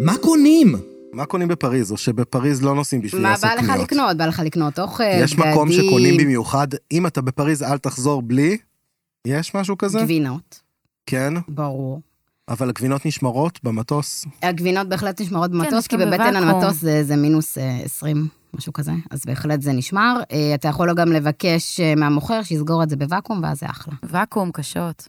Speaker 6: מה קונים?
Speaker 1: מה קונים בפריז, או שבפריז לא נוסעים בשביל
Speaker 2: מה
Speaker 1: לעשות
Speaker 2: בא לך
Speaker 1: קניות?
Speaker 2: לקנות? בא לך לקנות אוכל,
Speaker 1: יש מקום
Speaker 2: בגדים,
Speaker 1: שקונים במיוחד, אם אתה בפריז אל תחזור בלי, יש משהו כזה?
Speaker 2: גבינות,
Speaker 1: כן,
Speaker 2: ברור.
Speaker 1: אבל הגבינות נשמרות במטוס.
Speaker 2: הגבינות בהחלט נשמרות במטוס,
Speaker 3: יש
Speaker 2: כי בבטן
Speaker 3: בוואקום.
Speaker 2: המטוס זה, זה מינוס אה, 20, משהו כזה, אז בהחלט זה נשמר. אה, אתה יכול גם לבקש אה, מהמוכר שיסגור את זה בוואקום, ואז זה אחלה.
Speaker 3: ואקום, קשות.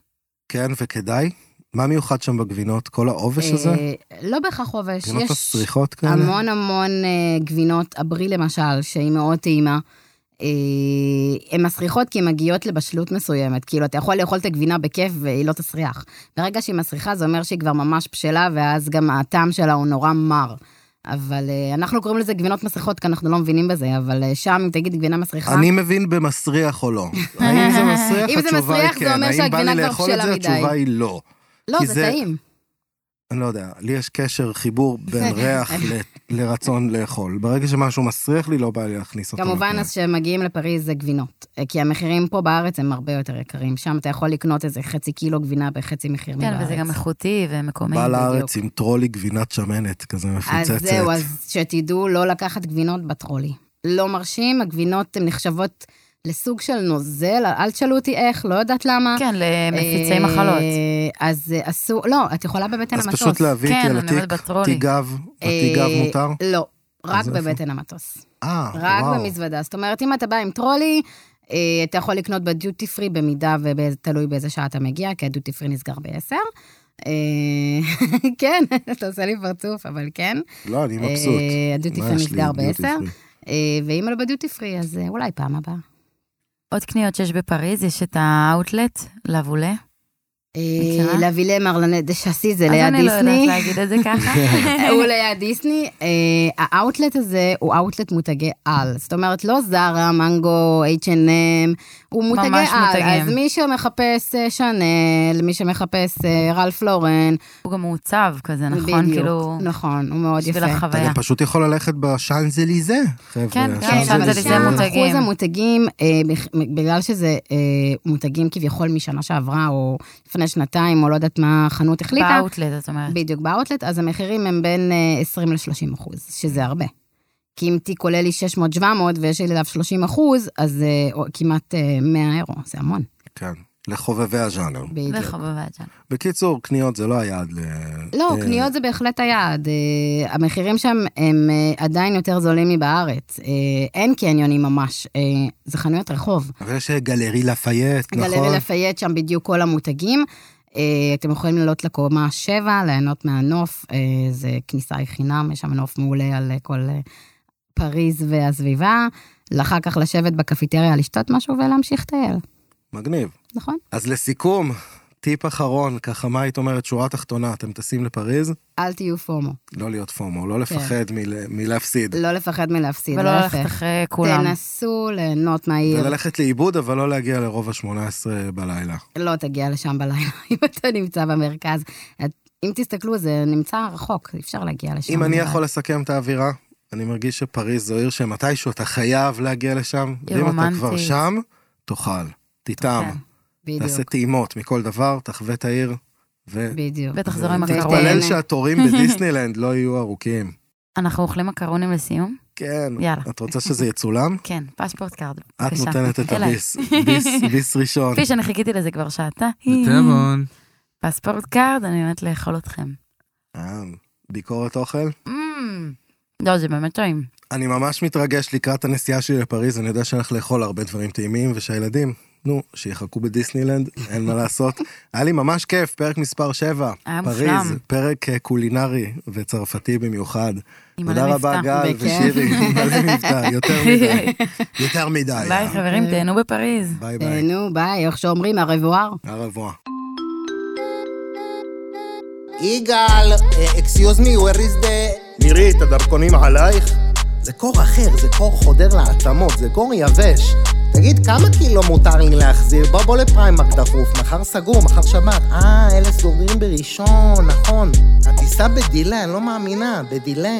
Speaker 1: כן, וכדאי. מה מיוחד שם בגבינות? כל העובש הזה?
Speaker 2: אה, לא בהכרח עובש,
Speaker 1: גבינות
Speaker 2: יש
Speaker 1: מסריחות כאלה?
Speaker 2: המון המון אה, גבינות, הברי למשל, שהיא מאוד טעימה. אה, הן מסריחות כי הן מגיעות לבשלות מסוימת, כאילו אתה יכול לאכול את הגבינה בכיף והיא לא תסריח. ברגע שהיא מסריחה זה אומר שהיא כבר ממש בשלה, ואז גם הטעם שלה הוא נורא מר. אבל אה, אנחנו קוראים לזה גבינות מסריחות כי אנחנו לא מבינים בזה, אבל אה, שם אם תגיד גבינה מסריחה,
Speaker 1: אני מבין במסריח או לא. האם זה מסריח?
Speaker 2: אם זה מסריח, זה
Speaker 1: כן.
Speaker 2: אומר
Speaker 1: האם
Speaker 2: שהגבינה
Speaker 1: בא לי
Speaker 2: כבר
Speaker 1: לאכול את
Speaker 2: בשלה
Speaker 1: זה?
Speaker 2: מדי.
Speaker 1: התשובה היא לא.
Speaker 2: לא, זה
Speaker 1: זה-
Speaker 2: טעים.
Speaker 1: אני לא יודע, לי יש קשר, חיבור בין ריח לרצון לאכול. ברגע שמשהו מסריח לי, לא בא לי להכניס אותו.
Speaker 2: כמובן. אז כשמגיעים לפריז זה גבינות. אה, כי המחירים פה בארץ הם הרבה יותר יקרים. שם אתה יכול לקנות איזה חצי קילו גבינה בחצי מחיר
Speaker 3: כן,
Speaker 2: מבארץ.
Speaker 3: וזה גם איכותי ומקומי.
Speaker 1: בא. לארץ עם טרולי גבינת שמנת, כזה
Speaker 2: אז
Speaker 1: מפוצצת.
Speaker 2: זהו, אז שתדעו לא לקחת גבינות בטרולי. לא מרשים, הגבינות הן נחשבות לסוג של נוזל, אל תשאלו אותי איך, לא יודעת למה.
Speaker 3: כן, למפיצי
Speaker 2: אה,
Speaker 3: מחלות.
Speaker 2: אז אה, אסור, לא, את יכולה בבטן
Speaker 1: אז
Speaker 2: המטוס.
Speaker 1: פשוט להביא
Speaker 3: כן,
Speaker 1: התיק,
Speaker 3: בטרולי.
Speaker 1: תיגב,
Speaker 2: אה,
Speaker 1: התיגב מותר?
Speaker 2: לא, רק
Speaker 1: אז?
Speaker 2: בבטן המטוס.
Speaker 1: אה,
Speaker 2: רק
Speaker 1: וואו.
Speaker 2: במזוודה. זאת אומרת, אם אתה בא עם טרולי, אה, אתה יכול לקנות בדיוטי פרי במידה ותלוי באיזה שעה אתה מגיע, כי הדיוטי פרי נסגר ב-10. כן, אתה עושה לי פרצוף, אבל כן.
Speaker 1: לא, אני מבסוט.
Speaker 2: אה, הדיוטי פרי נסגר
Speaker 1: עם דיוטי
Speaker 2: ב-10.
Speaker 1: פרי?
Speaker 2: אה, ואם לא בדיוטי פרי, אז אה, אולי פעם הבאה.
Speaker 3: עוד קניות שיש בפריז, יש את האאוטלט, לבולה. מכירה?
Speaker 2: להביא מרלנה דה שאסי, זה
Speaker 3: אז
Speaker 2: ליד
Speaker 3: אני לא יודעת
Speaker 2: דיסני.
Speaker 3: להגיד את זה ככה.
Speaker 2: הוא ליד דיסני. אה, האאוטלט הזה הוא אאוטלט מותגי על. זאת אומרת, לא זרה, מנגו, H&M, הוא מותגי על. אז מי שמחפש אה, שאנל, מי שמחפש אה, רלף לורן,
Speaker 3: הוא גם מעוצב כזה, נכון?
Speaker 2: בדיוק,
Speaker 3: כאילו,
Speaker 2: נכון, הוא מאוד יפה.
Speaker 1: אתה. גם פשוט יכול ללכת בשאנזליזה, חבר'ה.
Speaker 3: כן, כן,
Speaker 2: כן,
Speaker 3: שאנזליזה מותגים.
Speaker 2: אחוז המותגים, אה, בגלל שזה אה, מותגים כביכול משנה שעברה, או לפני שנתיים, או לא יודעת מה החנות החליטה,
Speaker 3: באאוטלט, את אומרת.
Speaker 2: בדיוק, באאוטלט, אז המחירים הם בין אה, 20 ל-30 אחוז, שזה הרבה. כי אם תיק עולה לי 600-700 ויש לי עליו 30 אחוז, אז אה, כמעט אה, 100 אירו, זה המון.
Speaker 1: כן, לחובבי הז'אנר.
Speaker 2: בדיוק.
Speaker 3: וחבבה ג'אן.
Speaker 1: בקיצור, קניות זה לא היעד ל...
Speaker 2: לא,
Speaker 1: אה,
Speaker 2: קניות זה בהחלט היעד. אה, המחירים שם הם אה, עדיין יותר זולים מבארץ. אה, אין קניונים ממש, אה, זה חנויות רחוב.
Speaker 1: אבל יש גלרי לפייט, נכון?
Speaker 2: גלרי לפייט שם בדיוק כל המותגים. אה, אתם יכולים לעלות לקומה 7, ליהנות מהנוף, אה, זה כניסה היא חינם, יש שם נוף מעולה על אה, כל אה, פריז והסביבה. לאחר כך לשבת בקפיטריה, לשתות משהו ולהמשיך לטייל,
Speaker 1: מגניב.
Speaker 2: נכון?
Speaker 1: אז לסיכום, טיפ אחרון, ככה מה היית אומרת, שורה תחתונה, אתם טסים לפריז,
Speaker 2: אל תהיו פומו,
Speaker 1: לא להיות פומו, לא לפחד מל- מלהפסיד.
Speaker 2: לא לפחד מלהפסיד,
Speaker 3: ולא ללכת. אחרי כולם.
Speaker 2: תנסו ליהנות מהעיר.
Speaker 1: וללכת לאיבוד, אבל לא להגיע לרוב ה-18 בלילה.
Speaker 2: לא תגיע לשם בלילה, אם אתה נמצא במרכז. את- אם תסתכלו, זה נמצא רחוק, אי אפשר להגיע לשם.
Speaker 1: אם אני. יכול לסכם את האווירה, אני מרגיש שפריז זו עיר שמתישהו אתה חייב להגיע לשם, ואם אתה. כבר שם, תאכל, תטעם,
Speaker 3: כן.
Speaker 1: תעשה
Speaker 2: בדיוק,
Speaker 1: טעימות מכל דבר, תחווה את העיר, ו...
Speaker 2: בדיוק.
Speaker 3: ותחזור עם
Speaker 2: ותהנה.
Speaker 3: מקרונים.
Speaker 1: תתפלל שהתורים בדיסנילנד לא יהיו ארוכים.
Speaker 3: אנחנו אוכלים מקרונים לסיום?
Speaker 1: כן.
Speaker 3: יאללה.
Speaker 1: את רוצה שזה יצולם?
Speaker 3: כן, PassportCard.
Speaker 1: את. נותנת את. הביס, ביס, ביס ראשון.
Speaker 3: כפי שאני חיכיתי לזה כבר שעתה.
Speaker 5: בתיאבון.
Speaker 3: PassportCard, אני באמת לאכול אתכם.
Speaker 1: אה, ביקורת אוכל?
Speaker 3: אמ, לא, זה באמת טעים.
Speaker 1: אני ממש מתרגש לקראת הנסיעה שלי לפריז, אני יודע שאני הולך לאכול הרבה דברים טעימים, ושהילדים, נו, שיחכו בדיסנילנד, אין מה לעשות. היה לי ממש כיף, פרק מספר 7,
Speaker 3: היה
Speaker 1: פריז,
Speaker 3: מושלם.
Speaker 1: פרק אה, קולינרי וצרפתי במיוחד. תודה רבה. גל. ושירי, מלא מבטא, יותר מדי, יותר מדי.
Speaker 3: ביי חברים, תהנו בפריז.
Speaker 1: ביי ביי.
Speaker 2: אה, נו, ביי, איך שאומרים, au
Speaker 1: revoir. Au revoir.
Speaker 4: יגאל, excuse me, where is the... מירי, את הדרכונים עלייך? זה קור אחר, זה קור חודר לעצמות, זה קור יבש. תגיד, כמה קילו מותר לי להחזיר? בוא בוא לפריימק דחוף, מחר סגור, מחר שבת. אה, אלה סוגרים בראשון, נכון. הטיסה בדילה, אני לא מאמינה, בדילה.